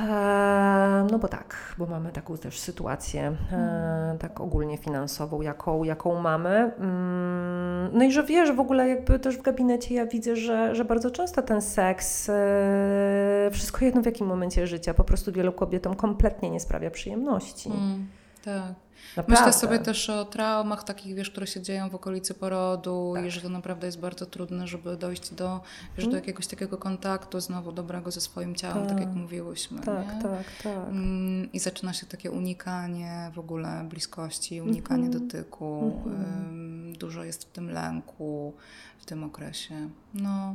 Eee, No bo tak, bo mamy taką też sytuację, e, tak ogólnie finansową, jaką, jaką mamy. Mm, No i że wiesz, w ogóle jakby też w gabinecie ja widzę, że, że bardzo często ten seks, e, wszystko jedno w jakim momencie życia, po prostu wielu kobietom kompletnie nie sprawia przyjemności. Mm, tak. Naprawdę. Myślę sobie też o traumach takich, wiesz, które się dzieją w okolicy porodu Tak. i że to naprawdę jest bardzo trudne, żeby dojść do, wiesz, Mm. do jakiegoś takiego kontaktu znowu dobrego ze swoim ciałem, tak, jak Tak. mówiłyśmy. Tak, nie? tak, tak. Mm, I zaczyna się takie unikanie w ogóle bliskości, unikanie Mhm. dotyku. Mhm. Ym, Dużo jest w tym lęku w tym okresie. No,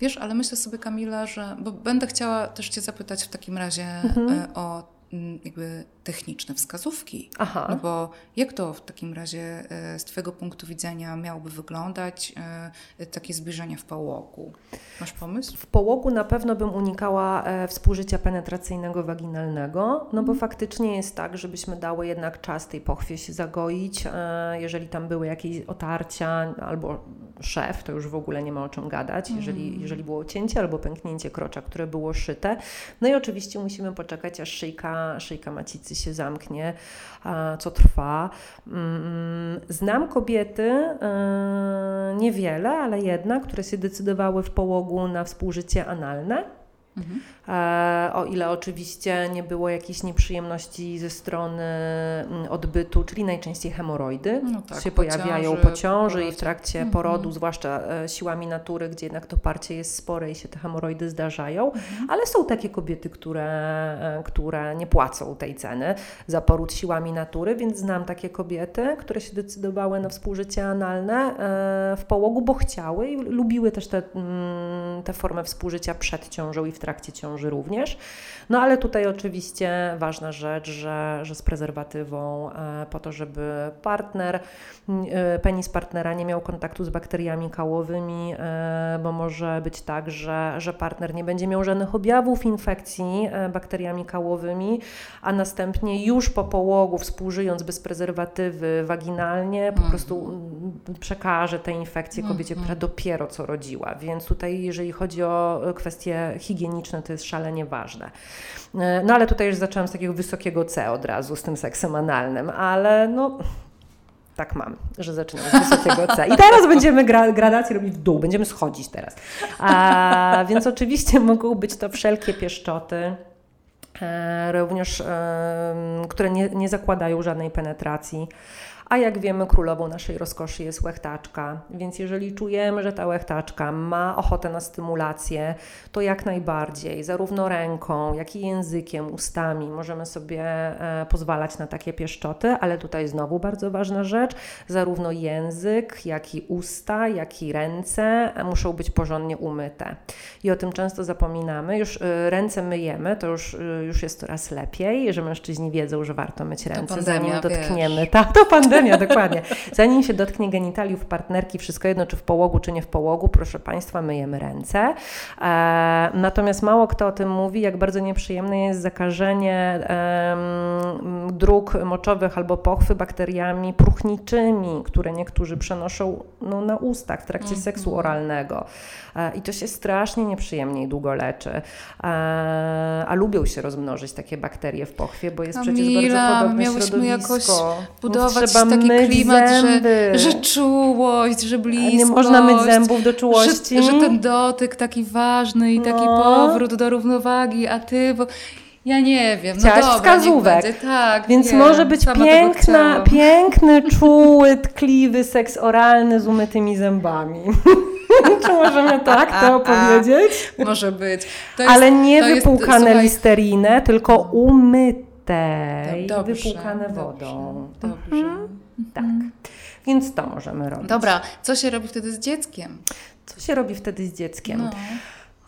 wiesz, ale myślę sobie, Kamila, że. Bo będę chciała też Cię zapytać w takim razie Mhm. e, o mm, jakby techniczne wskazówki. Aha. No bo jak to w takim razie e, z Twojego punktu widzenia miałoby wyglądać e, takie zbliżenie w połogu? Masz pomysł? W połogu na pewno bym unikała e, współżycia penetracyjnego waginalnego, no bo faktycznie jest tak, żebyśmy dały jednak czas tej pochwie się zagoić. Jeżeli tam były jakieś otarcia albo szef, to już w ogóle nie ma o czym gadać. Jeżeli, jeżeli było cięcie albo pęknięcie krocza, które było szyte. No i oczywiście musimy poczekać, aż szyjka, szyjka macicy się zamknie, co trwa. Mm, Znam kobiety, e, niewiele, ale jednak, które się decydowały w połogu na współżycie analne. Mhm. O ile oczywiście nie było jakichś nieprzyjemności ze strony mm, odbytu, czyli najczęściej hemoroidy No tak, się po pojawiają ciąży, po ciąży i w trakcie Mhm. porodu, zwłaszcza e, siłami natury, gdzie jednak to parcie jest spore i się te hemoroidy zdarzają, Mhm. ale są takie kobiety, które, e, które nie płacą tej ceny za poród siłami natury, więc znam takie kobiety, które się decydowały na współżycie analne w połogu, bo chciały i lubiły też tę mm, tę formę współżycia przed ciążą i w trakcie ciąży również. No ale tutaj oczywiście ważna rzecz, że, że z prezerwatywą e, po to, żeby partner, e, penis partnera nie miał kontaktu z bakteriami kałowymi, e, bo może być tak, że, że partner nie będzie miał żadnych objawów infekcji bakteriami kałowymi, a następnie już po połogu, współżyjąc bez prezerwatywy waginalnie, po Mhm. prostu przekaże te infekcje kobiecie, która dopiero co rodziła. Więc tutaj, jeżeli chodzi o kwestie higieniczne, to jest szalenie ważne. E, No ale tutaj już zaczęłam z takiego wysokiego C od razu z tym seksem analnym, ale no tak mam, że zaczynam z wysokiego C. I teraz będziemy gra, gradację robić w dół, będziemy schodzić teraz. A, więc oczywiście mogą być to wszelkie pieszczoty, e, również, em, które nie, nie zakładają żadnej penetracji. A jak wiemy, królową naszej rozkoszy jest łechtaczka, więc jeżeli czujemy, że ta łechtaczka ma ochotę na stymulację, to jak najbardziej, zarówno ręką, jak i językiem, ustami możemy sobie e, pozwalać na takie pieszczoty, ale tutaj znowu bardzo ważna rzecz, zarówno język, jak i usta, jak i ręce e, muszą być porządnie umyte. I o tym często zapominamy. Już e, ręce myjemy, to już, już jest coraz lepiej, że mężczyźni wiedzą, że warto myć ręce, pandemia, zanim dotkniemy. wiesz. Tak, to pandemia, dokładnie. Zanim się dotknie genitaliów partnerki, wszystko jedno, czy w połogu, czy nie w połogu, proszę Państwa, myjemy ręce. E, natomiast mało kto o tym mówi, jak bardzo nieprzyjemne jest zakażenie dróg moczowych albo pochwy bakteriami próchniczymi, które niektórzy przenoszą no, na ustach w trakcie Mhm. seksu oralnego. E, I to się strasznie nieprzyjemnie i długo leczy. E, a lubią się rozmnożyć takie bakterie w pochwie, bo jest przecież bardzo podobne miałyśmy środowisko. jakoś No, budować trzeba taki myć klimat, zęby. że, że czułość, że bliskość. Nie można myć zębów do czułości. Że, że ten dotyk taki ważny i taki No. powrót do równowagi, a ty, bo ja nie wiem. Chciałaś no dobra, wskazówek. Tak, Więc wiem, może być piękna, piękny, czuły, tkliwy seks oralny z umytymi zębami. Czy możemy tak to opowiedzieć? Może być. Jest, Ale nie jest, wypłukane słuchaj, listerinę, tylko umyte i Dobrze, wypłukane dobrze, wodą. Dobrze. Tak. Więc to możemy robić. Dobra, co się robi wtedy z dzieckiem? Co się robi wtedy z dzieckiem? No.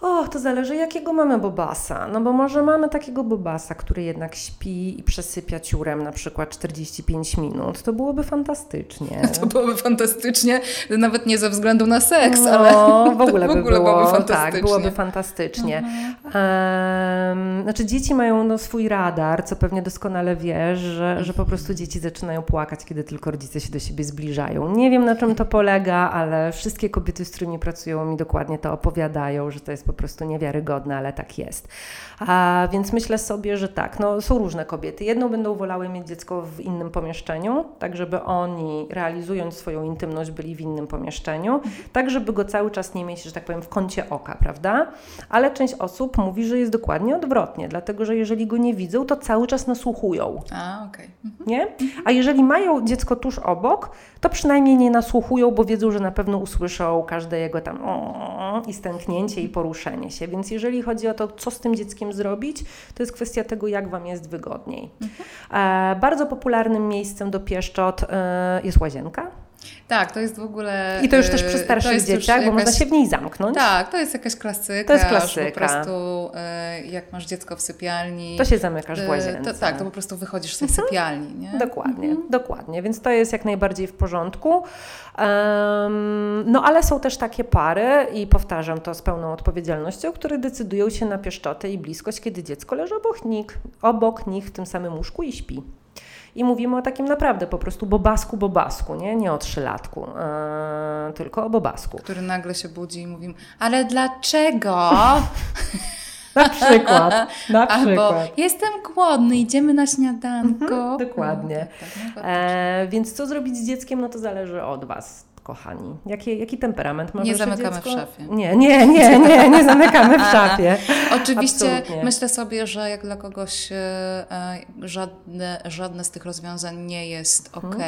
O, to zależy jakiego mamy bobasa. No bo może mamy takiego bobasa, który jednak śpi i przesypia ciurem na przykład 45 minut. To byłoby fantastycznie. To byłoby fantastycznie, nawet nie ze względu na seks, no, ale w ogóle, w ogóle było, byłoby tak, fantastycznie. byłoby fantastycznie. Em, znaczy dzieci mają no, swój radar, co pewnie doskonale wiesz, że, że po prostu dzieci zaczynają płakać, kiedy tylko rodzice się do siebie zbliżają. Nie wiem na czym to polega, ale wszystkie kobiety, z którymi pracują mi dokładnie to opowiadają, że to jest po prostu niewiarygodne, ale tak jest. A, więc myślę sobie, że tak, no, są różne kobiety. Jedną będą wolały mieć dziecko w innym pomieszczeniu, tak żeby oni realizując swoją intymność byli w innym pomieszczeniu, tak żeby go cały czas nie mieć, że tak powiem, w kącie oka, prawda? Ale część osób mówi, że jest dokładnie odwrotnie, dlatego że jeżeli go nie widzą, to cały czas nasłuchują. A, okej. Mhm. Nie? A jeżeli mają dziecko tuż obok, to przynajmniej nie nasłuchują, bo wiedzą, że na pewno usłyszą każde jego tam o i stęknięcie i poruszenie się. Więc jeżeli chodzi o to, co z tym dzieckiem zrobić, to jest kwestia tego, jak Wam jest wygodniej. E, bardzo popularnym miejscem do pieszczot e, jest łazienka. Tak, to jest w ogóle... I to już też e, przy starszych dzieciach, bo jakaś- można się w niej zamknąć. Tak, to jest jakaś klasyka. To jest klasyka. Po prostu e, jak masz dziecko w sypialni... To się zamykasz w e, łazience. To, tak, to po prostu wychodzisz z tej sypialni, nie? Dokładnie, dokładnie, więc to jest jak najbardziej w porządku. Em, no ale są też takie pary, i powtarzam to z pełną odpowiedzialnością, które decydują się na pieszczotę i bliskość, kiedy dziecko leży obok nich, obok nich w tym samym łóżku i śpi. I mówimy o takim naprawdę po prostu bobasku, bobasku, nie, nie o trzylatku, e, tylko o bobasku. Który nagle się budzi i mówi, ale dlaczego? Na przykład, na Albo przykład. jestem głodny, idziemy na śniadanko. Mhm, dokładnie. No, tak, tak, no, E, więc co zrobić z dzieckiem, no to zależy od Was, kochani. Jaki, jaki temperament ma Nie zamykamy dziecko? w szafie. Nie, nie, nie, nie, nie zamykamy w szafie. Oczywiście Absolutnie. myślę sobie, że jak dla kogoś e, e, żadne, żadne z tych rozwiązań nie jest Mhm. ok,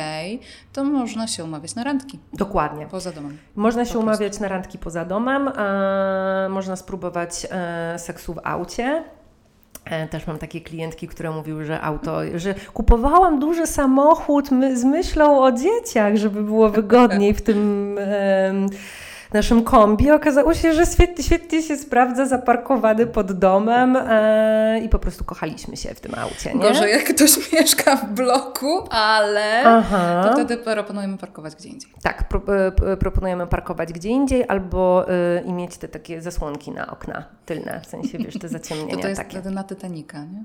to można się umawiać na randki Dokładnie. poza domem. Można się Po prostu. umawiać na randki poza domem, można spróbować e, seksu w aucie. E, Też mam takie klientki, które mówiły, że auto, że kupowałam duży samochód my, z myślą o dzieciach, żeby było wygodniej w tym naszym kombi. Okazało się, że świetnie, świetnie się sprawdza zaparkowany pod domem e, i po prostu kochaliśmy się w tym aucie. Nie? Gorzej jak ktoś mieszka w bloku, ale Aha. to wtedy proponujemy parkować gdzie indziej. Tak, pro, e, proponujemy parkować gdzie indziej albo y, i mieć te takie zasłonki na okna tylne, w sensie wiesz, te zaciemnienia To to jest takie. wtedy na Titanica, nie?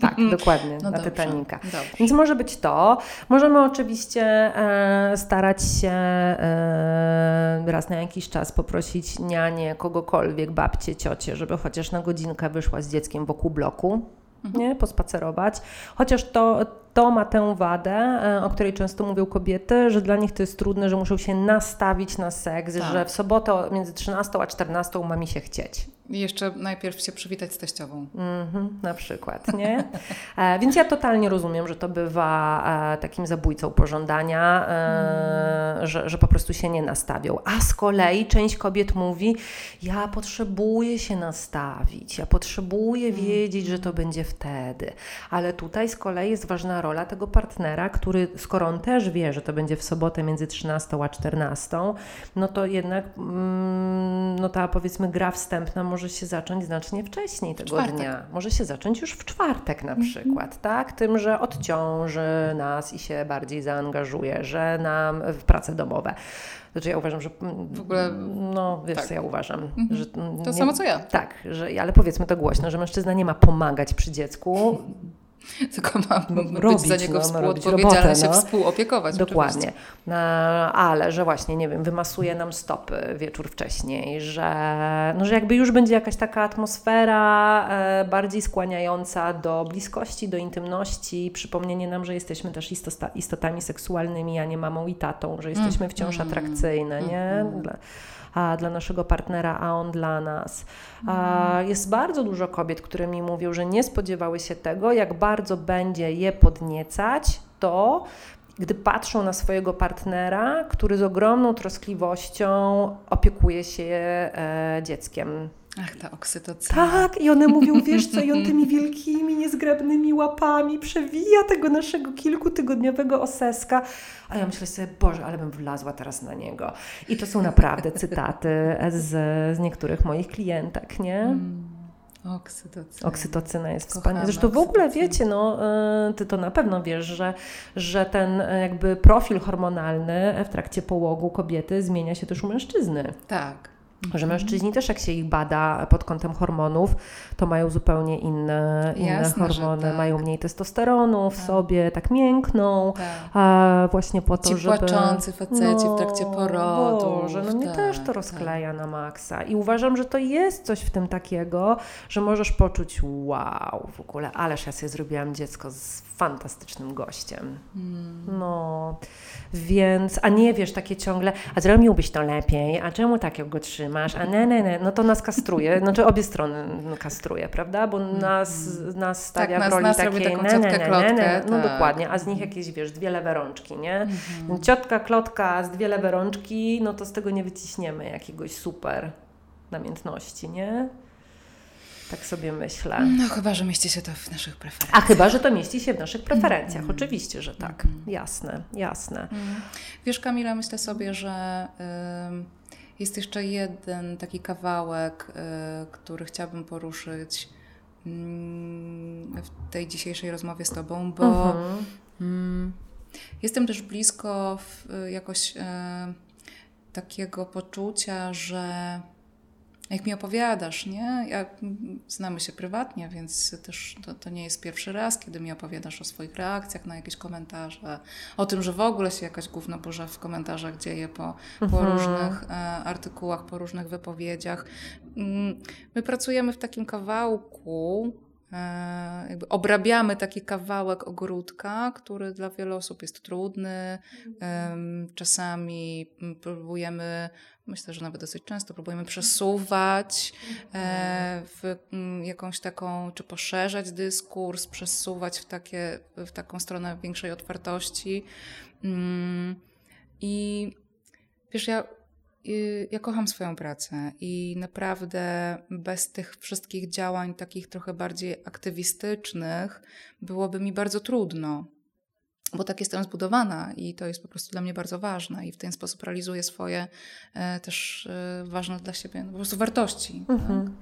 Tak, dokładnie, No na dobrze, Titanica. dobrze. Więc może być to. Możemy oczywiście e, starać się e, raz na jakiś czas poprosić nianię, kogokolwiek, babcię, ciocię, żeby chociaż na godzinkę wyszła z dzieckiem wokół bloku. Mhm. Nie, pospacerować. Chociaż to, to ma tę wadę, e, o której często mówią kobiety, że dla nich to jest trudne, że muszą się nastawić na seks, Tak. że w sobotę między 13 a 14 ma mi się chcieć. I jeszcze najpierw się przywitać z teściową. Mhm, na przykład, nie? E, więc ja totalnie rozumiem, że to bywa e, takim zabójcą pożądania, e, że, że po prostu się nie nastawią. A z kolei część kobiet mówi, ja potrzebuję się nastawić, ja potrzebuję wiedzieć, że to będzie wtedy. Ale tutaj z kolei jest ważna rola tego partnera, który skoro on też wie, że to będzie w sobotę między 13 a 14, no to jednak mm, no ta powiedzmy gra wstępna może się zacząć znacznie wcześniej tego czwartek. dnia. Może się zacząć już w czwartek na przykład, tak? Tym, że odciąży nas i się bardziej zaangażuje, że nam w prace domowe. Znaczy ja uważam, że mm, W ogóle- no wiesz tak. co ja uważam, że mm, To nie- samo co ja. Tak, że, ale powiedzmy to głośno, że mężczyzna nie ma pomagać przy dziecku, Tylko ma robić, być za niego no, współodpowiedzialny, się no. współopiekować. Dokładnie. No, ale, że właśnie, nie wiem, wymasuje nam stopy wieczór wcześniej, że, no, że jakby już będzie jakaś taka atmosfera e, bardziej skłaniająca do bliskości, do intymności, przypomnienie nam, że jesteśmy też istotami seksualnymi, a nie mamą i tatą, że jesteśmy wciąż mm. atrakcyjne, nie? Mm. Dla, a, dla naszego partnera, a on dla nas. A, mhm. jest bardzo dużo kobiet, które mi mówią, że nie spodziewały się tego, jak bardzo będzie je podniecać to, gdy patrzą na swojego partnera, który z ogromną troskliwością opiekuje się e, dzieckiem. Ach, ta oksytocyna. Tak, i one mówią, wiesz co, i on tymi wielkimi, niezgrabnymi łapami przewija tego naszego kilkutygodniowego oseska. A ja myślę sobie, Boże, ale bym wlazła teraz na niego. I to są naprawdę cytaty z, z niektórych moich klientek, nie? Mm. Oksytocyna. Oksytocyna jest wspaniała. Zresztą w ogóle wiecie, no, y, ty to na pewno wiesz, że, że ten y, jakby profil hormonalny w trakcie połogu kobiety zmienia się też u mężczyzny. Tak. Że mężczyźni też, jak się ich bada pod kątem hormonów, to mają zupełnie inne, inne Jasne, hormony, tak. mają mniej testosteronu w tak. sobie, tak miękną, tak. a właśnie po to, Ci żeby... płaczący faceci no, w trakcie porodu. Boże, no mnie też to tak. rozkleja na maksa. I uważam, że to jest coś w tym takiego, że możesz poczuć wow, w ogóle, ależ ja sobie zrobiłam dziecko z fantastycznym gościem. Hmm. No, więc, a nie wiesz takie ciągle, a zrobiłbyś to lepiej, a czemu tak go trzymasz, a ne, ne, ne, no to nas kastruje, znaczy obie strony kastruje, prawda, bo hmm. nas, nas stawia tak, w roli nas takiej ne, ne, ne, ne, no tak. dokładnie, a z nich jakieś, wiesz, dwie lewe rączki, nie? Hmm. Ciotka, klotka z dwie lewe rączki, no to z tego nie wyciśniemy jakiegoś super namiętności, nie? Tak sobie myślę. No chyba, że mieści się to w naszych preferencjach. A chyba, że to mieści się w naszych preferencjach. Mm. Oczywiście, że tak. Mm. Jasne, jasne. Mm. Wiesz Kamila, myślę sobie, że y, jest jeszcze jeden taki kawałek, y, który chciałabym poruszyć y, w tej dzisiejszej rozmowie z Tobą, bo mm -hmm. jestem też blisko w, jakoś y, takiego poczucia, że jak mi opowiadasz, nie? Ja, znamy się prywatnie, więc też to, to, nie jest pierwszy raz, kiedy mi opowiadasz o swoich reakcjach na jakieś komentarze, o tym, że w ogóle się jakaś gówno burza w komentarzach dzieje po, po mhm. różnych e, artykułach, po różnych wypowiedziach. Mm, my pracujemy w takim kawałku, jakby obrabiamy taki kawałek ogródka, który dla wielu osób jest trudny. Czasami próbujemy myślę, że nawet dosyć często próbujemy przesuwać e, w mm, jakąś taką, czy poszerzać dyskurs, przesuwać w, takie, w taką stronę większej otwartości. Mm, I wiesz, ja, ja kocham swoją pracę i naprawdę bez tych wszystkich działań takich trochę bardziej aktywistycznych byłoby mi bardzo trudno bo tak jestem zbudowana i to jest po prostu dla mnie bardzo ważne i w ten sposób realizuję swoje e, też e, ważne dla siebie no, po prostu wartości. Mhm. Tak?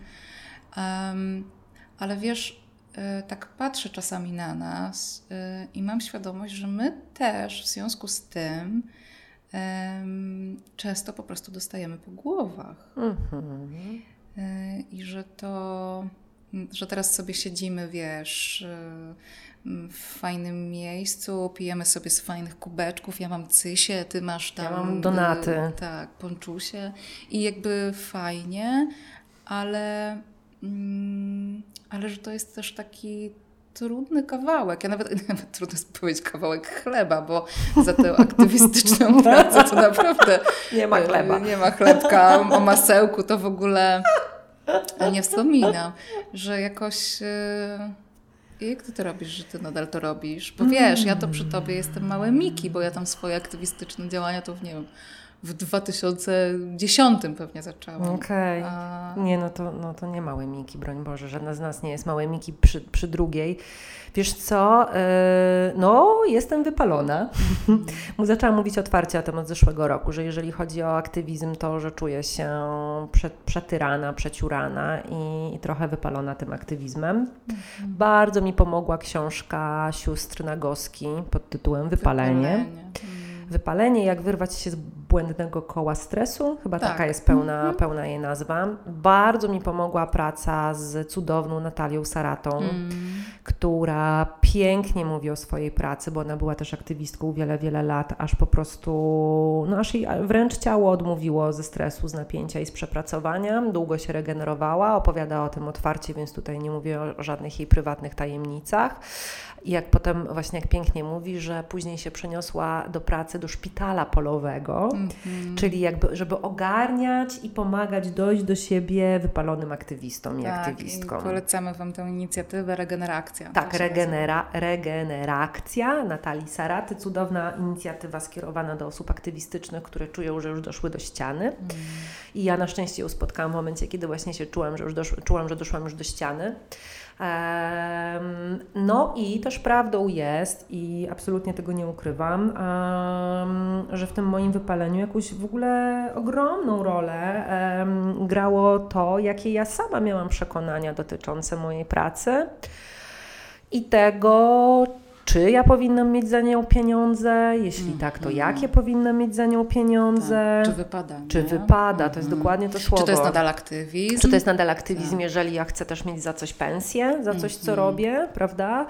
Um, ale wiesz, e, tak patrzę czasami na nas i mam świadomość, że my też w związku z tym często po prostu dostajemy po głowach. Mhm. E, I że to, że teraz sobie siedzimy, wiesz e, w fajnym miejscu, pijemy sobie z fajnych kubeczków. Ja mam cysie, ty masz tam. Ja mam donaty. Y, tak, ponczusie. I jakby fajnie, ale, mm, ale że to jest też taki trudny kawałek. Ja nawet, nawet trudno jest powiedzieć kawałek chleba, bo za tę aktywistyczną pracę to naprawdę nie ma chleba. Nie ma chlebka. O masełku to w ogóle nie wspominam, że jakoś. I jak ty to robisz, że ty nadal to robisz? Bo wiesz, ja to przy tobie jestem małe Miki, bo ja tam swoje aktywistyczne działania to w nie wiem, w 2010 pewnie zaczęłam. Okej. Okay. A... Nie, no to, no to nie małe Miki, broń Boże. Żadna z nas nie jest małe Miki przy, przy drugiej. Wiesz co, yy, no jestem wypalona. Zaczęłam mówić otwarcie na temat zeszłego roku, że jeżeli chodzi o aktywizm, to że czuję się prze, przetyrana, przeciurana i, i, trochę wypalona tym aktywizmem. Mhm. Bardzo mi pomogła książka sióstr Nagoski pod tytułem Wypalenie. Wypalenie. Wypalenie, jak wyrwać się z błędnego koła stresu, chyba Tak. taka jest pełna, Mhm. pełna jej nazwa. Bardzo mi pomogła praca z cudowną Natalią Saratą, Mm. która pięknie mówi o swojej pracy, bo ona była też aktywistką wiele, wiele lat, aż po prostu, no aż jej wręcz ciało odmówiło ze stresu, z napięcia i z przepracowania. Długo się regenerowała, opowiada o tym otwarcie, więc tutaj nie mówię o żadnych jej prywatnych tajemnicach. I jak potem właśnie jak pięknie mówi, że później się przeniosła do pracy do szpitala polowego, Mhm. czyli jakby, żeby ogarniać i pomagać dojść do siebie wypalonym aktywistom i tak, aktywistkom. I polecamy Wam tę inicjatywę Regenerakcja. Tak, regenera, regenerakcja Natalii Saraty, cudowna inicjatywa skierowana do osób aktywistycznych, które czują, że już doszły do ściany. Mm. I ja na szczęście ją spotkałam w momencie, kiedy właśnie się czułam, że już dosz, czułam, że doszłam już do ściany. No i też prawdą jest, i absolutnie tego nie ukrywam, że w tym moim wypaleniu jakąś w ogóle ogromną rolę grało to, jakie ja sama miałam przekonania dotyczące mojej pracy i tego, czy ja powinnam mieć za nią pieniądze, jeśli tak, to Mhm. jakie powinnam mieć za nią pieniądze. Tak. Czy wypada? Czy nie? wypada? To jest Mhm. dokładnie to słowo. Czy to jest nadal aktywizm? Czy to jest nadal aktywizm, Tak. jeżeli ja chcę też mieć za coś pensję, za coś, co Mhm. robię, prawda?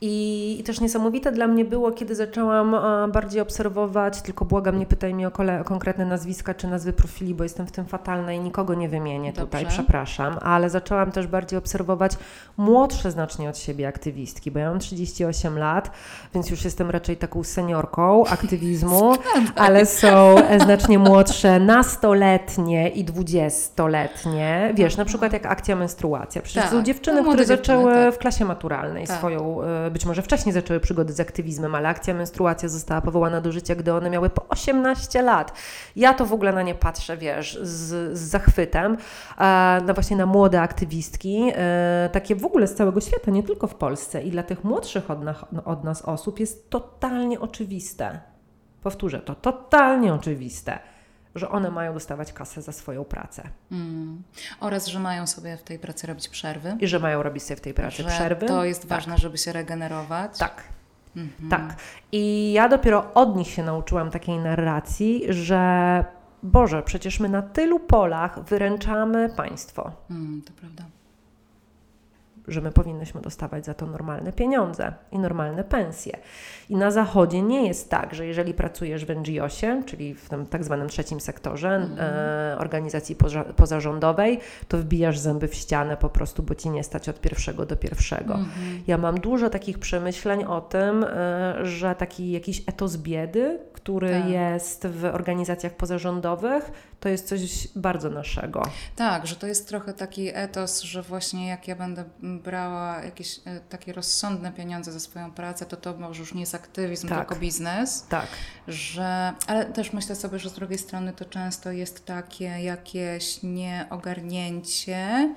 I, I też niesamowite dla mnie było, kiedy zaczęłam a, bardziej obserwować, tylko błagam, nie pytaj mnie o, kole, o konkretne nazwiska czy nazwy profili, bo jestem w tym fatalna i nikogo nie wymienię tutaj, Dobrze. przepraszam, ale zaczęłam też bardziej obserwować młodsze znacznie od siebie aktywistki, bo ja mam 38 lat, więc już jestem raczej taką seniorką aktywizmu, ale są znacznie młodsze, nastoletnie i dwudziestoletnie. Wiesz, na przykład jak akcja menstruacja. Przecież Tak, są dziewczyny, no, które dziewczyny, zaczęły tak. w klasie maturalnej Tak. swoją, e, być może wcześniej zaczęły przygody z aktywizmem, ale akcja menstruacja została powołana do życia, gdy one miały po 18 lat. Ja to w ogóle na nie patrzę, wiesz, z, z zachwytem, e, no właśnie na młode aktywistki, e, takie w ogóle z całego świata, nie tylko w Polsce. I dla tych młodszych od, nas- od nas osób jest totalnie oczywiste, powtórzę to, totalnie oczywiste, że one mają dostawać kasę za swoją pracę Mm. Oraz, że mają sobie w tej pracy robić przerwy. i że mają robić sobie w tej pracy że przerwy. To jest Tak. ważne, żeby się regenerować. Tak, Mhm. tak. I ja dopiero od nich się nauczyłam takiej narracji, że Boże, przecież my na tylu polach wyręczamy państwo, Mm, to prawda. Że my powinnyśmy dostawać za to normalne pieniądze i normalne pensje. I na Zachodzie nie jest tak, że jeżeli pracujesz w NGO-sie, czyli w tym tak zwanym trzecim sektorze, Mhm. e, organizacji poza, pozarządowej, to wbijasz zęby w ścianę po prostu, bo ci nie stać od pierwszego do pierwszego. Mhm. Ja mam dużo takich przemyśleń o tym, e, że taki jakiś etos biedy, który Tak. jest w organizacjach pozarządowych, to jest coś bardzo naszego. Tak, że to jest trochę taki etos, że właśnie jak ja będę brała jakieś e, takie rozsądne pieniądze za swoją pracę, to to może już nie jest aktywizm, Tak. tylko biznes. Tak. Że, ale też myślę sobie, że z drugiej strony to często jest takie jakieś nieogarnięcie,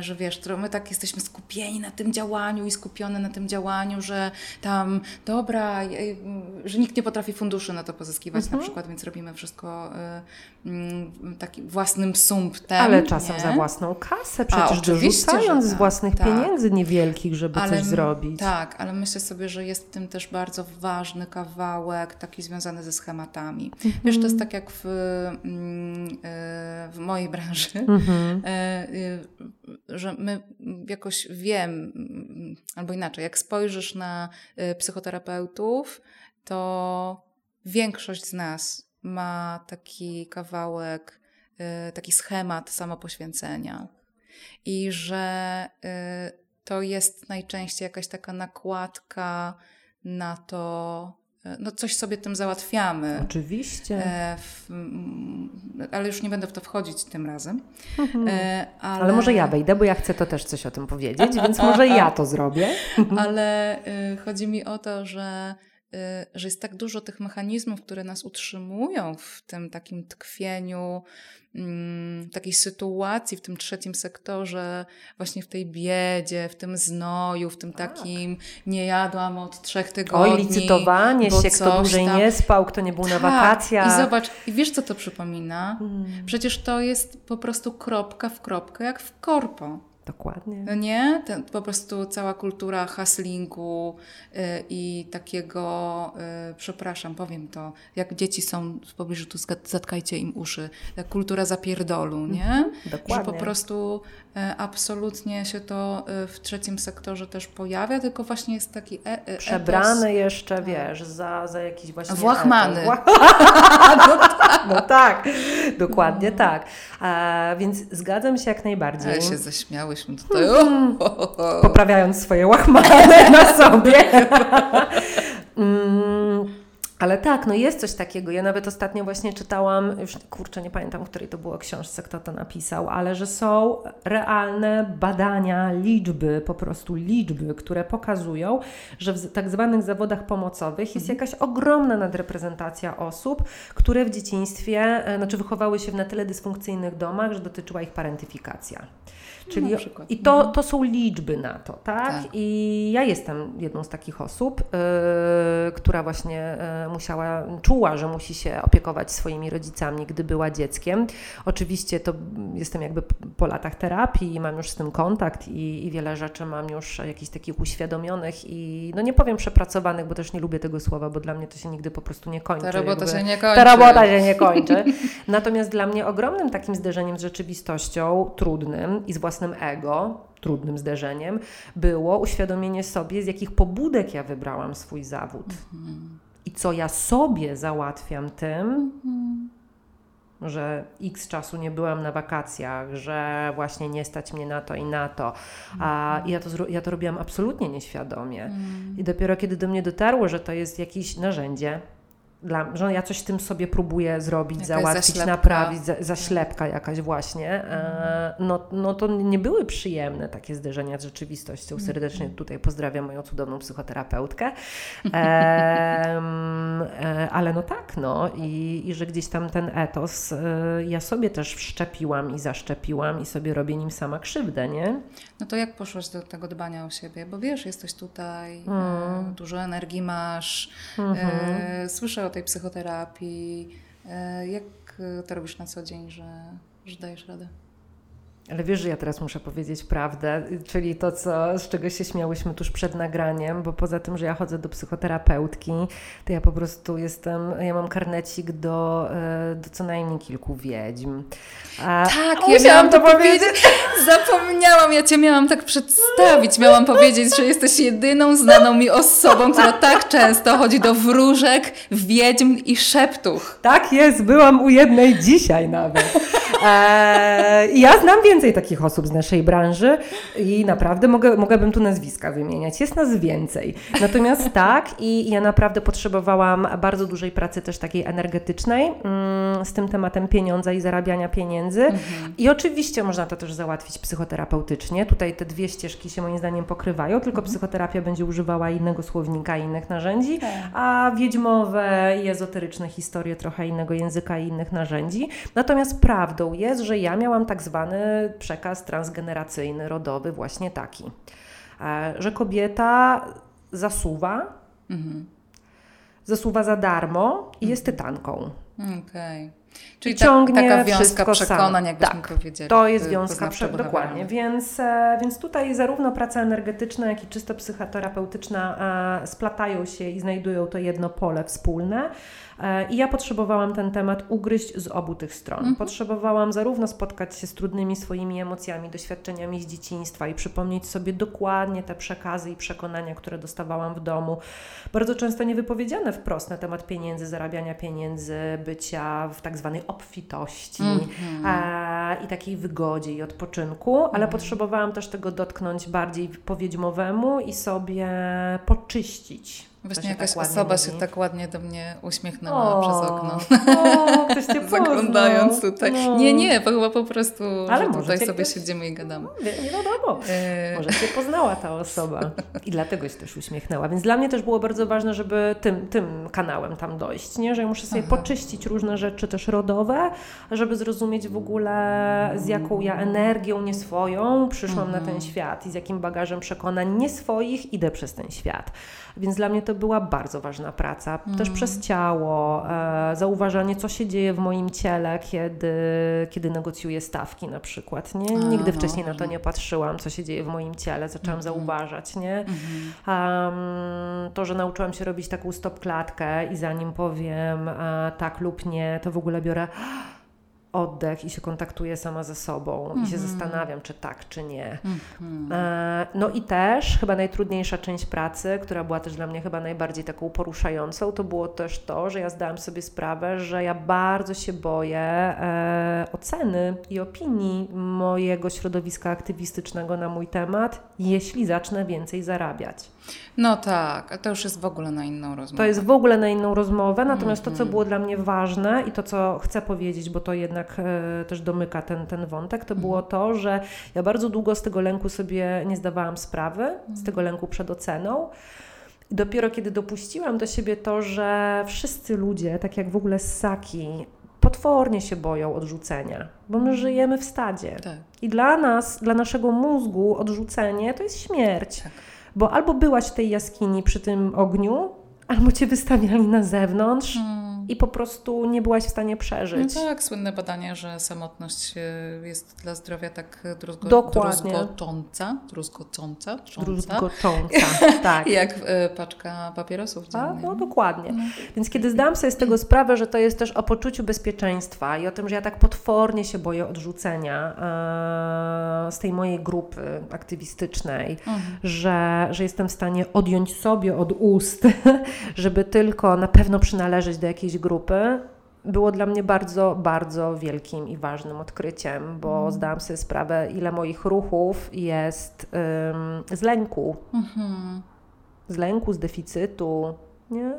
że wiesz, my tak jesteśmy skupieni na tym działaniu i skupione na tym działaniu, że tam, dobra, e, że nikt nie potrafi funduszy na to pozyskiwać Mhm. na przykład, więc robimy wszystko e, mm, takim własnym sumptem. Ale czasem nie? za własną kasę, przecież oczywiście, dorzucając że z tak, własnych tak. pieniędzy niewielkich, żeby Ale coś zrobić. Tak, ale myślę sobie, że jest w tym też bardzo ważny kawałek, taki związany ze schematami. Wiesz, to jest tak jak w, mm, e, w mojej branży, Mhm. Że my jakoś wiem, albo inaczej, jak spojrzysz na e, psychoterapeutów, to większość z nas ma taki kawałek, e, taki schemat samopoświęcenia. I że e, to jest najczęściej jakaś taka nakładka na to, no coś sobie tym załatwiamy. Oczywiście. E, w, mm, ale już nie będę w to wchodzić tym razem. Mhm. E, ale, Ale może ja wejdę, bo ja chcę to też coś o tym powiedzieć, więc może ja to zrobię. Ale y, chodzi mi o to, że, że jest tak dużo tych mechanizmów, które nas utrzymują w tym takim tkwieniu, mm, takiej sytuacji, w tym trzecim sektorze, właśnie w tej biedzie, w tym znoju, w tym Tak. takim nie jadłam od trzech tygodni. Oj, licytowanie się, kto dłużej tam. nie spał, kto nie był na Tak, wakacjach. I zobacz, i wiesz co to przypomina? Mm. Przecież to jest po prostu kropka w kropkę, jak w korpo. Dokładnie. No nie? Ten, po prostu cała kultura hustlingu y, i takiego, y, przepraszam, powiem to, jak dzieci są w pobliżu, tu zatkajcie im uszy, ta kultura zapierdolu, nie? Dokładnie. Że po prostu y, absolutnie się to y, w trzecim sektorze też pojawia, tylko właśnie jest taki e, e, Przebrany etos. jeszcze, wiesz, za, za jakiś właśnie... Włachmany. etos. no, tak, no tak, dokładnie tak. A, więc zgadzam się jak najbardziej. Ale się zaśmiałyśmy tutaj. Mm. Poprawiając swoje łachmany na sobie. Mm, ale tak, no jest coś takiego. Ja nawet ostatnio właśnie czytałam, już kurczę, nie pamiętam, której to było książce, kto to napisał, ale że są realne badania, liczby, po prostu liczby, które pokazują, że w tak zwanych zawodach pomocowych jest Mhm. jakaś ogromna nadreprezentacja osób, które w dzieciństwie, e, znaczy wychowały się w na tyle dysfunkcyjnych domach, że dotyczyła ich parentyfikacja. Czyli przykład. i to, to są liczby na to, tak? Tak. I ja jestem jedną z takich osób, yy, która właśnie yy, musiała, czuła, że musi się opiekować swoimi rodzicami, gdy była dzieckiem. Oczywiście to jestem jakby po latach terapii i mam już z tym kontakt i, i wiele rzeczy mam już jakichś takich uświadomionych i no nie powiem przepracowanych, bo też nie lubię tego słowa, bo dla mnie to się nigdy po prostu nie kończy. Ta robota jakby. się nie kończy. Ta robota się nie kończy. Natomiast dla mnie ogromnym takim zderzeniem z rzeczywistością, trudnym i z własnym ego, trudnym zderzeniem, było uświadomienie sobie, z jakich pobudek ja wybrałam swój zawód. I co ja sobie załatwiam tym, że x czasu nie byłam na wakacjach, że właśnie nie stać mnie na to i na to. A ja to, ja to robiłam absolutnie nieświadomie. I dopiero kiedy do mnie dotarło, że to jest jakieś narzędzie, dla, że ja coś z tym sobie próbuję zrobić, Jakaś załatwić, zaślepka. naprawić, za, zaślepka jakaś właśnie, e, no, no to nie były przyjemne takie zderzenia z rzeczywistością. Serdecznie tutaj pozdrawiam moją cudowną psychoterapeutkę. E, ale no tak, no i, i że gdzieś tam ten etos e, ja sobie też wszczepiłam i zaszczepiłam i sobie robię nim sama krzywdę, nie? No to jak poszłaś do tego dbania o siebie? Bo wiesz, jesteś tutaj, Mm. dużo energii masz, Mhm. e, słyszę o tej psychoterapii. E, jak e, to robisz na co dzień, że, że dajesz radę? Ale wiesz, że ja teraz muszę powiedzieć prawdę, czyli to, co, z czego się śmiałyśmy tuż przed nagraniem, bo poza tym, że ja chodzę do psychoterapeutki, to ja po prostu jestem, ja mam karnecik do, e, do co najmniej kilku wiedźm. A, Tak, ja musiałam miałam to powiedzieć. Zapomniałam, ja Cię miałam tak przedstawić. Miałam powiedzieć, że jesteś jedyną znaną mi osobą, która tak często chodzi do wróżek, wiedźm i szeptuch. Tak jest, byłam u jednej dzisiaj nawet. E, ja znam więcej takich osób z naszej branży i naprawdę mogę, mogłabym tu nazwiska wymieniać. Jest nas więcej. Natomiast tak, i ja naprawdę potrzebowałam bardzo dużej pracy też takiej energetycznej mm, z tym tematem pieniądza i zarabiania pieniędzy. I oczywiście można to też załatwić psychoterapeutycznie. Tutaj te dwie ścieżki się moim zdaniem pokrywają, tylko psychoterapia będzie używała innego słownika i innych narzędzi, a wiedźmowe i ezoteryczne historie trochę innego języka i innych narzędzi. Natomiast prawdą jest, że ja miałam tak zwany przekaz transgeneracyjny, rodowy, właśnie taki, e, że kobieta zasuwa, Mhm. zasuwa za darmo i jest tytanką. Okej. Czyli I ta, ciągnie taka wiązka przekonań, jakbyśmy Tak, powiedzieli. To jest wiązka, poznawczo prze- dokładnie. Więc, e, więc tutaj zarówno praca energetyczna, jak i czysto psychoterapeutyczna e, splatają się i znajdują to jedno pole wspólne. E, I ja potrzebowałam ten temat ugryźć z obu tych stron. Mhm. Potrzebowałam zarówno spotkać się z trudnymi swoimi emocjami, doświadczeniami z dzieciństwa i przypomnieć sobie dokładnie te przekazy i przekonania, które dostawałam w domu. Bardzo często niewypowiedziane wprost na temat pieniędzy, zarabiania pieniędzy, bycia w tak zwanej obfitości Mhm. e, i takiej wygodzie i odpoczynku, ale Mhm. potrzebowałam też tego dotknąć bardziej po wiedźmowemu i sobie poczyścić. Właśnie się jakaś tak osoba się mówi. tak ładnie do mnie uśmiechnęła przez okno. O, ktoś cię. Zaglądając tutaj. No. Nie, nie, bo chyba po prostu Ale tutaj sobie ktoś- siedzimy i gadamy. Nie, nie wiadomo. E, Może cię poznała ta osoba i dlatego się też uśmiechnęła. Więc dla mnie też było bardzo ważne, żeby tym, tym kanałem tam dojść, nie? że ja muszę sobie Aha. poczyścić różne rzeczy też rodowe, żeby zrozumieć w ogóle z jaką ja energią nie swoją przyszłam na ten świat i z jakim bagażem przekonań nie swoich idę przez ten świat. Więc dla mnie to była bardzo ważna praca. Mm. Też przez ciało, e, zauważanie, co się dzieje w moim ciele, kiedy, kiedy negocjuję stawki na przykład. Nie? Nigdy no, wcześniej no, na to nie patrzyłam, co się dzieje w moim ciele. Zaczęłam mm. zauważać. Nie? Um, to, że nauczyłam się robić taką stop klatkę i zanim powiem e, tak lub nie, to w ogóle biorę oddech i się kontaktuję sama ze sobą mm -hmm. i się mhm. zastanawiam, czy tak, czy nie. Mm -hmm. e, no i też chyba najtrudniejsza część pracy, która była też dla mnie chyba najbardziej taką poruszającą, to było też to, że ja zdałam sobie sprawę, że ja bardzo się boję e, oceny i opinii mojego środowiska aktywistycznego na mój temat, jeśli zacznę więcej zarabiać. No tak, a to już jest w ogóle na inną rozmowę. To jest w ogóle na inną rozmowę, natomiast mm -hmm. to, co mhm. było dla mnie ważne i to, co chcę powiedzieć, bo to jednak e, też domyka ten, ten wątek, to mm -hmm. było to, że ja bardzo długo z tego lęku sobie nie zdawałam sprawy, mm -hmm. z tego lęku przed oceną. I dopiero kiedy dopuściłam do siebie to, że wszyscy ludzie, tak jak w ogóle ssaki, potwornie się boją odrzucenia, bo my żyjemy w stadzie. Tak. I dla nas, dla naszego mózgu odrzucenie to jest śmierć. Tak. Bo albo byłaś w tej jaskini przy tym ogniu, albo cię wystawiali na zewnątrz. Hmm i po prostu nie byłaś w stanie przeżyć. No tak, słynne badanie, że samotność e, jest dla zdrowia tak druzgo, Dokładnie. druzgocząca, druzgocząca, druzgocząca, tak. jak e, paczka papierosów dziennie. No dokładnie. No. Więc kiedy zdałam sobie z tego sprawę, że to jest też o poczuciu bezpieczeństwa i o tym, że ja tak potwornie się boję odrzucenia e, z tej mojej grupy aktywistycznej, mhm. że, że jestem w stanie odjąć sobie od ust, żeby tylko na pewno przynależeć do jakiejś grupy było dla mnie bardzo, bardzo wielkim i ważnym odkryciem, bo mm. zdałam sobie sprawę, ile moich ruchów jest um, z lęku. Mm-hmm. Z lęku, z deficytu. Nie?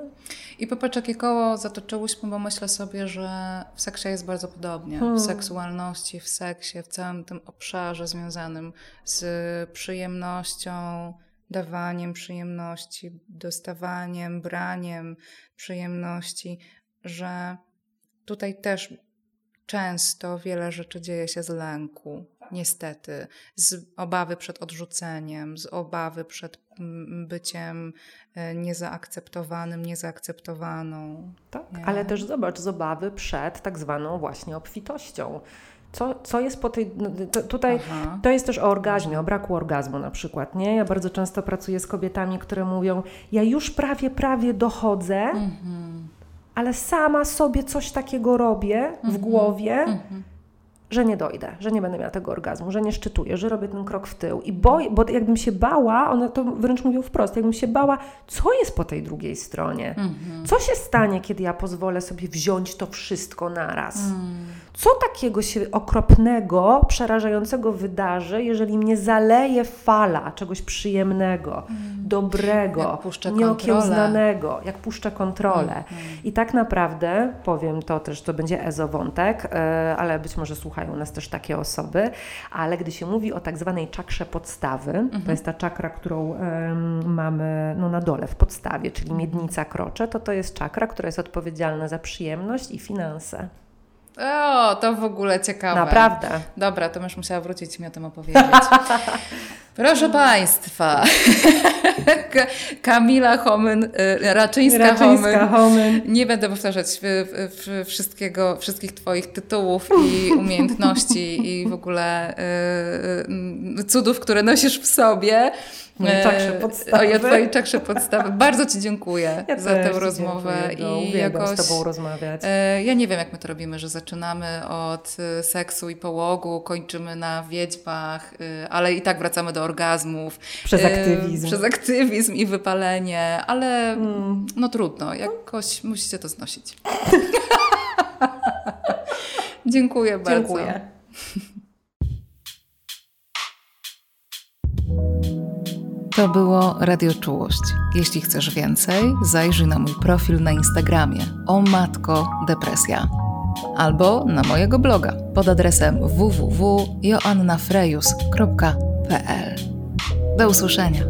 I popatrz, jakie koło zatoczyłyśmy, bo myślę sobie, że w seksie jest bardzo podobnie. Hmm. W seksualności, w seksie, w całym tym obszarze związanym z przyjemnością, dawaniem przyjemności, dostawaniem, braniem przyjemności że tutaj też często wiele rzeczy dzieje się z lęku, niestety, z obawy przed odrzuceniem, z obawy przed byciem e, niezaakceptowanym, niezaakceptowaną. Tak, nie? ale też zobacz, z obawy przed tak zwaną właśnie obfitością. Co, co jest po tej. No, to, tutaj Aha. to jest też o orgazmie, o braku orgazmu na przykład. Nie? Ja bardzo często pracuję z kobietami, które mówią: Ja już prawie, prawie dochodzę, mhm ale sama sobie coś takiego robię w mhm. głowie, mhm. że nie dojdę, że nie będę miała tego orgazmu, że nie szczytuję, że robię ten krok w tył. I boję, bo jakbym się bała, one to wręcz mówią wprost, jakbym się bała, co jest po tej drugiej stronie? Mhm. Co się stanie, kiedy ja pozwolę sobie wziąć to wszystko naraz? Co takiego się okropnego, przerażającego wydarzy, jeżeli mnie zaleje fala czegoś przyjemnego, mm. dobrego, jak nieokiełznanego, jak puszczę kontrolę. Mm. I tak naprawdę, powiem to też, to będzie ezowątek, e, ale być może słuchają nas też takie osoby, ale gdy się mówi o tak zwanej czakrze podstawy, mm -hmm. to mhm. jest ta czakra, którą um, mamy no, na dole w podstawie, czyli miednica krocze, to to jest czakra, która jest odpowiedzialna za przyjemność i finanse. O, to w ogóle ciekawe. Naprawdę. Dobra, to już musiała wrócić i mi o tym opowiedzieć. Proszę Państwa, Kamila Homyn, y, Raczyńska, Raczyńska Homyn. Nie będę powtarzać wszystkiego, wszystkich Twoich tytułów i umiejętności i w ogóle y, y, cudów, które nosisz w sobie. Moje czakrze podstawy. O, Twojej czakrze podstawy. Bardzo Ci dziękuję ja za tę rozmowę. No, I jakoś, z Tobą rozmawiać. Ja nie wiem, jak my to robimy, że zaczynamy od seksu i połogu, kończymy na wiedźmach, ale i tak wracamy do orgazmów. Przez aktywizm. Przez aktywizm i wypalenie, ale mm. no trudno, jakoś musicie to znosić. Dziękuję bardzo. Dziękuję. To było Radio Czułość. Jeśli chcesz więcej, zajrzyj na mój profil na Instagramie o matko depresja albo na mojego bloga pod adresem www.joannafrejus.pl. Do usłyszenia.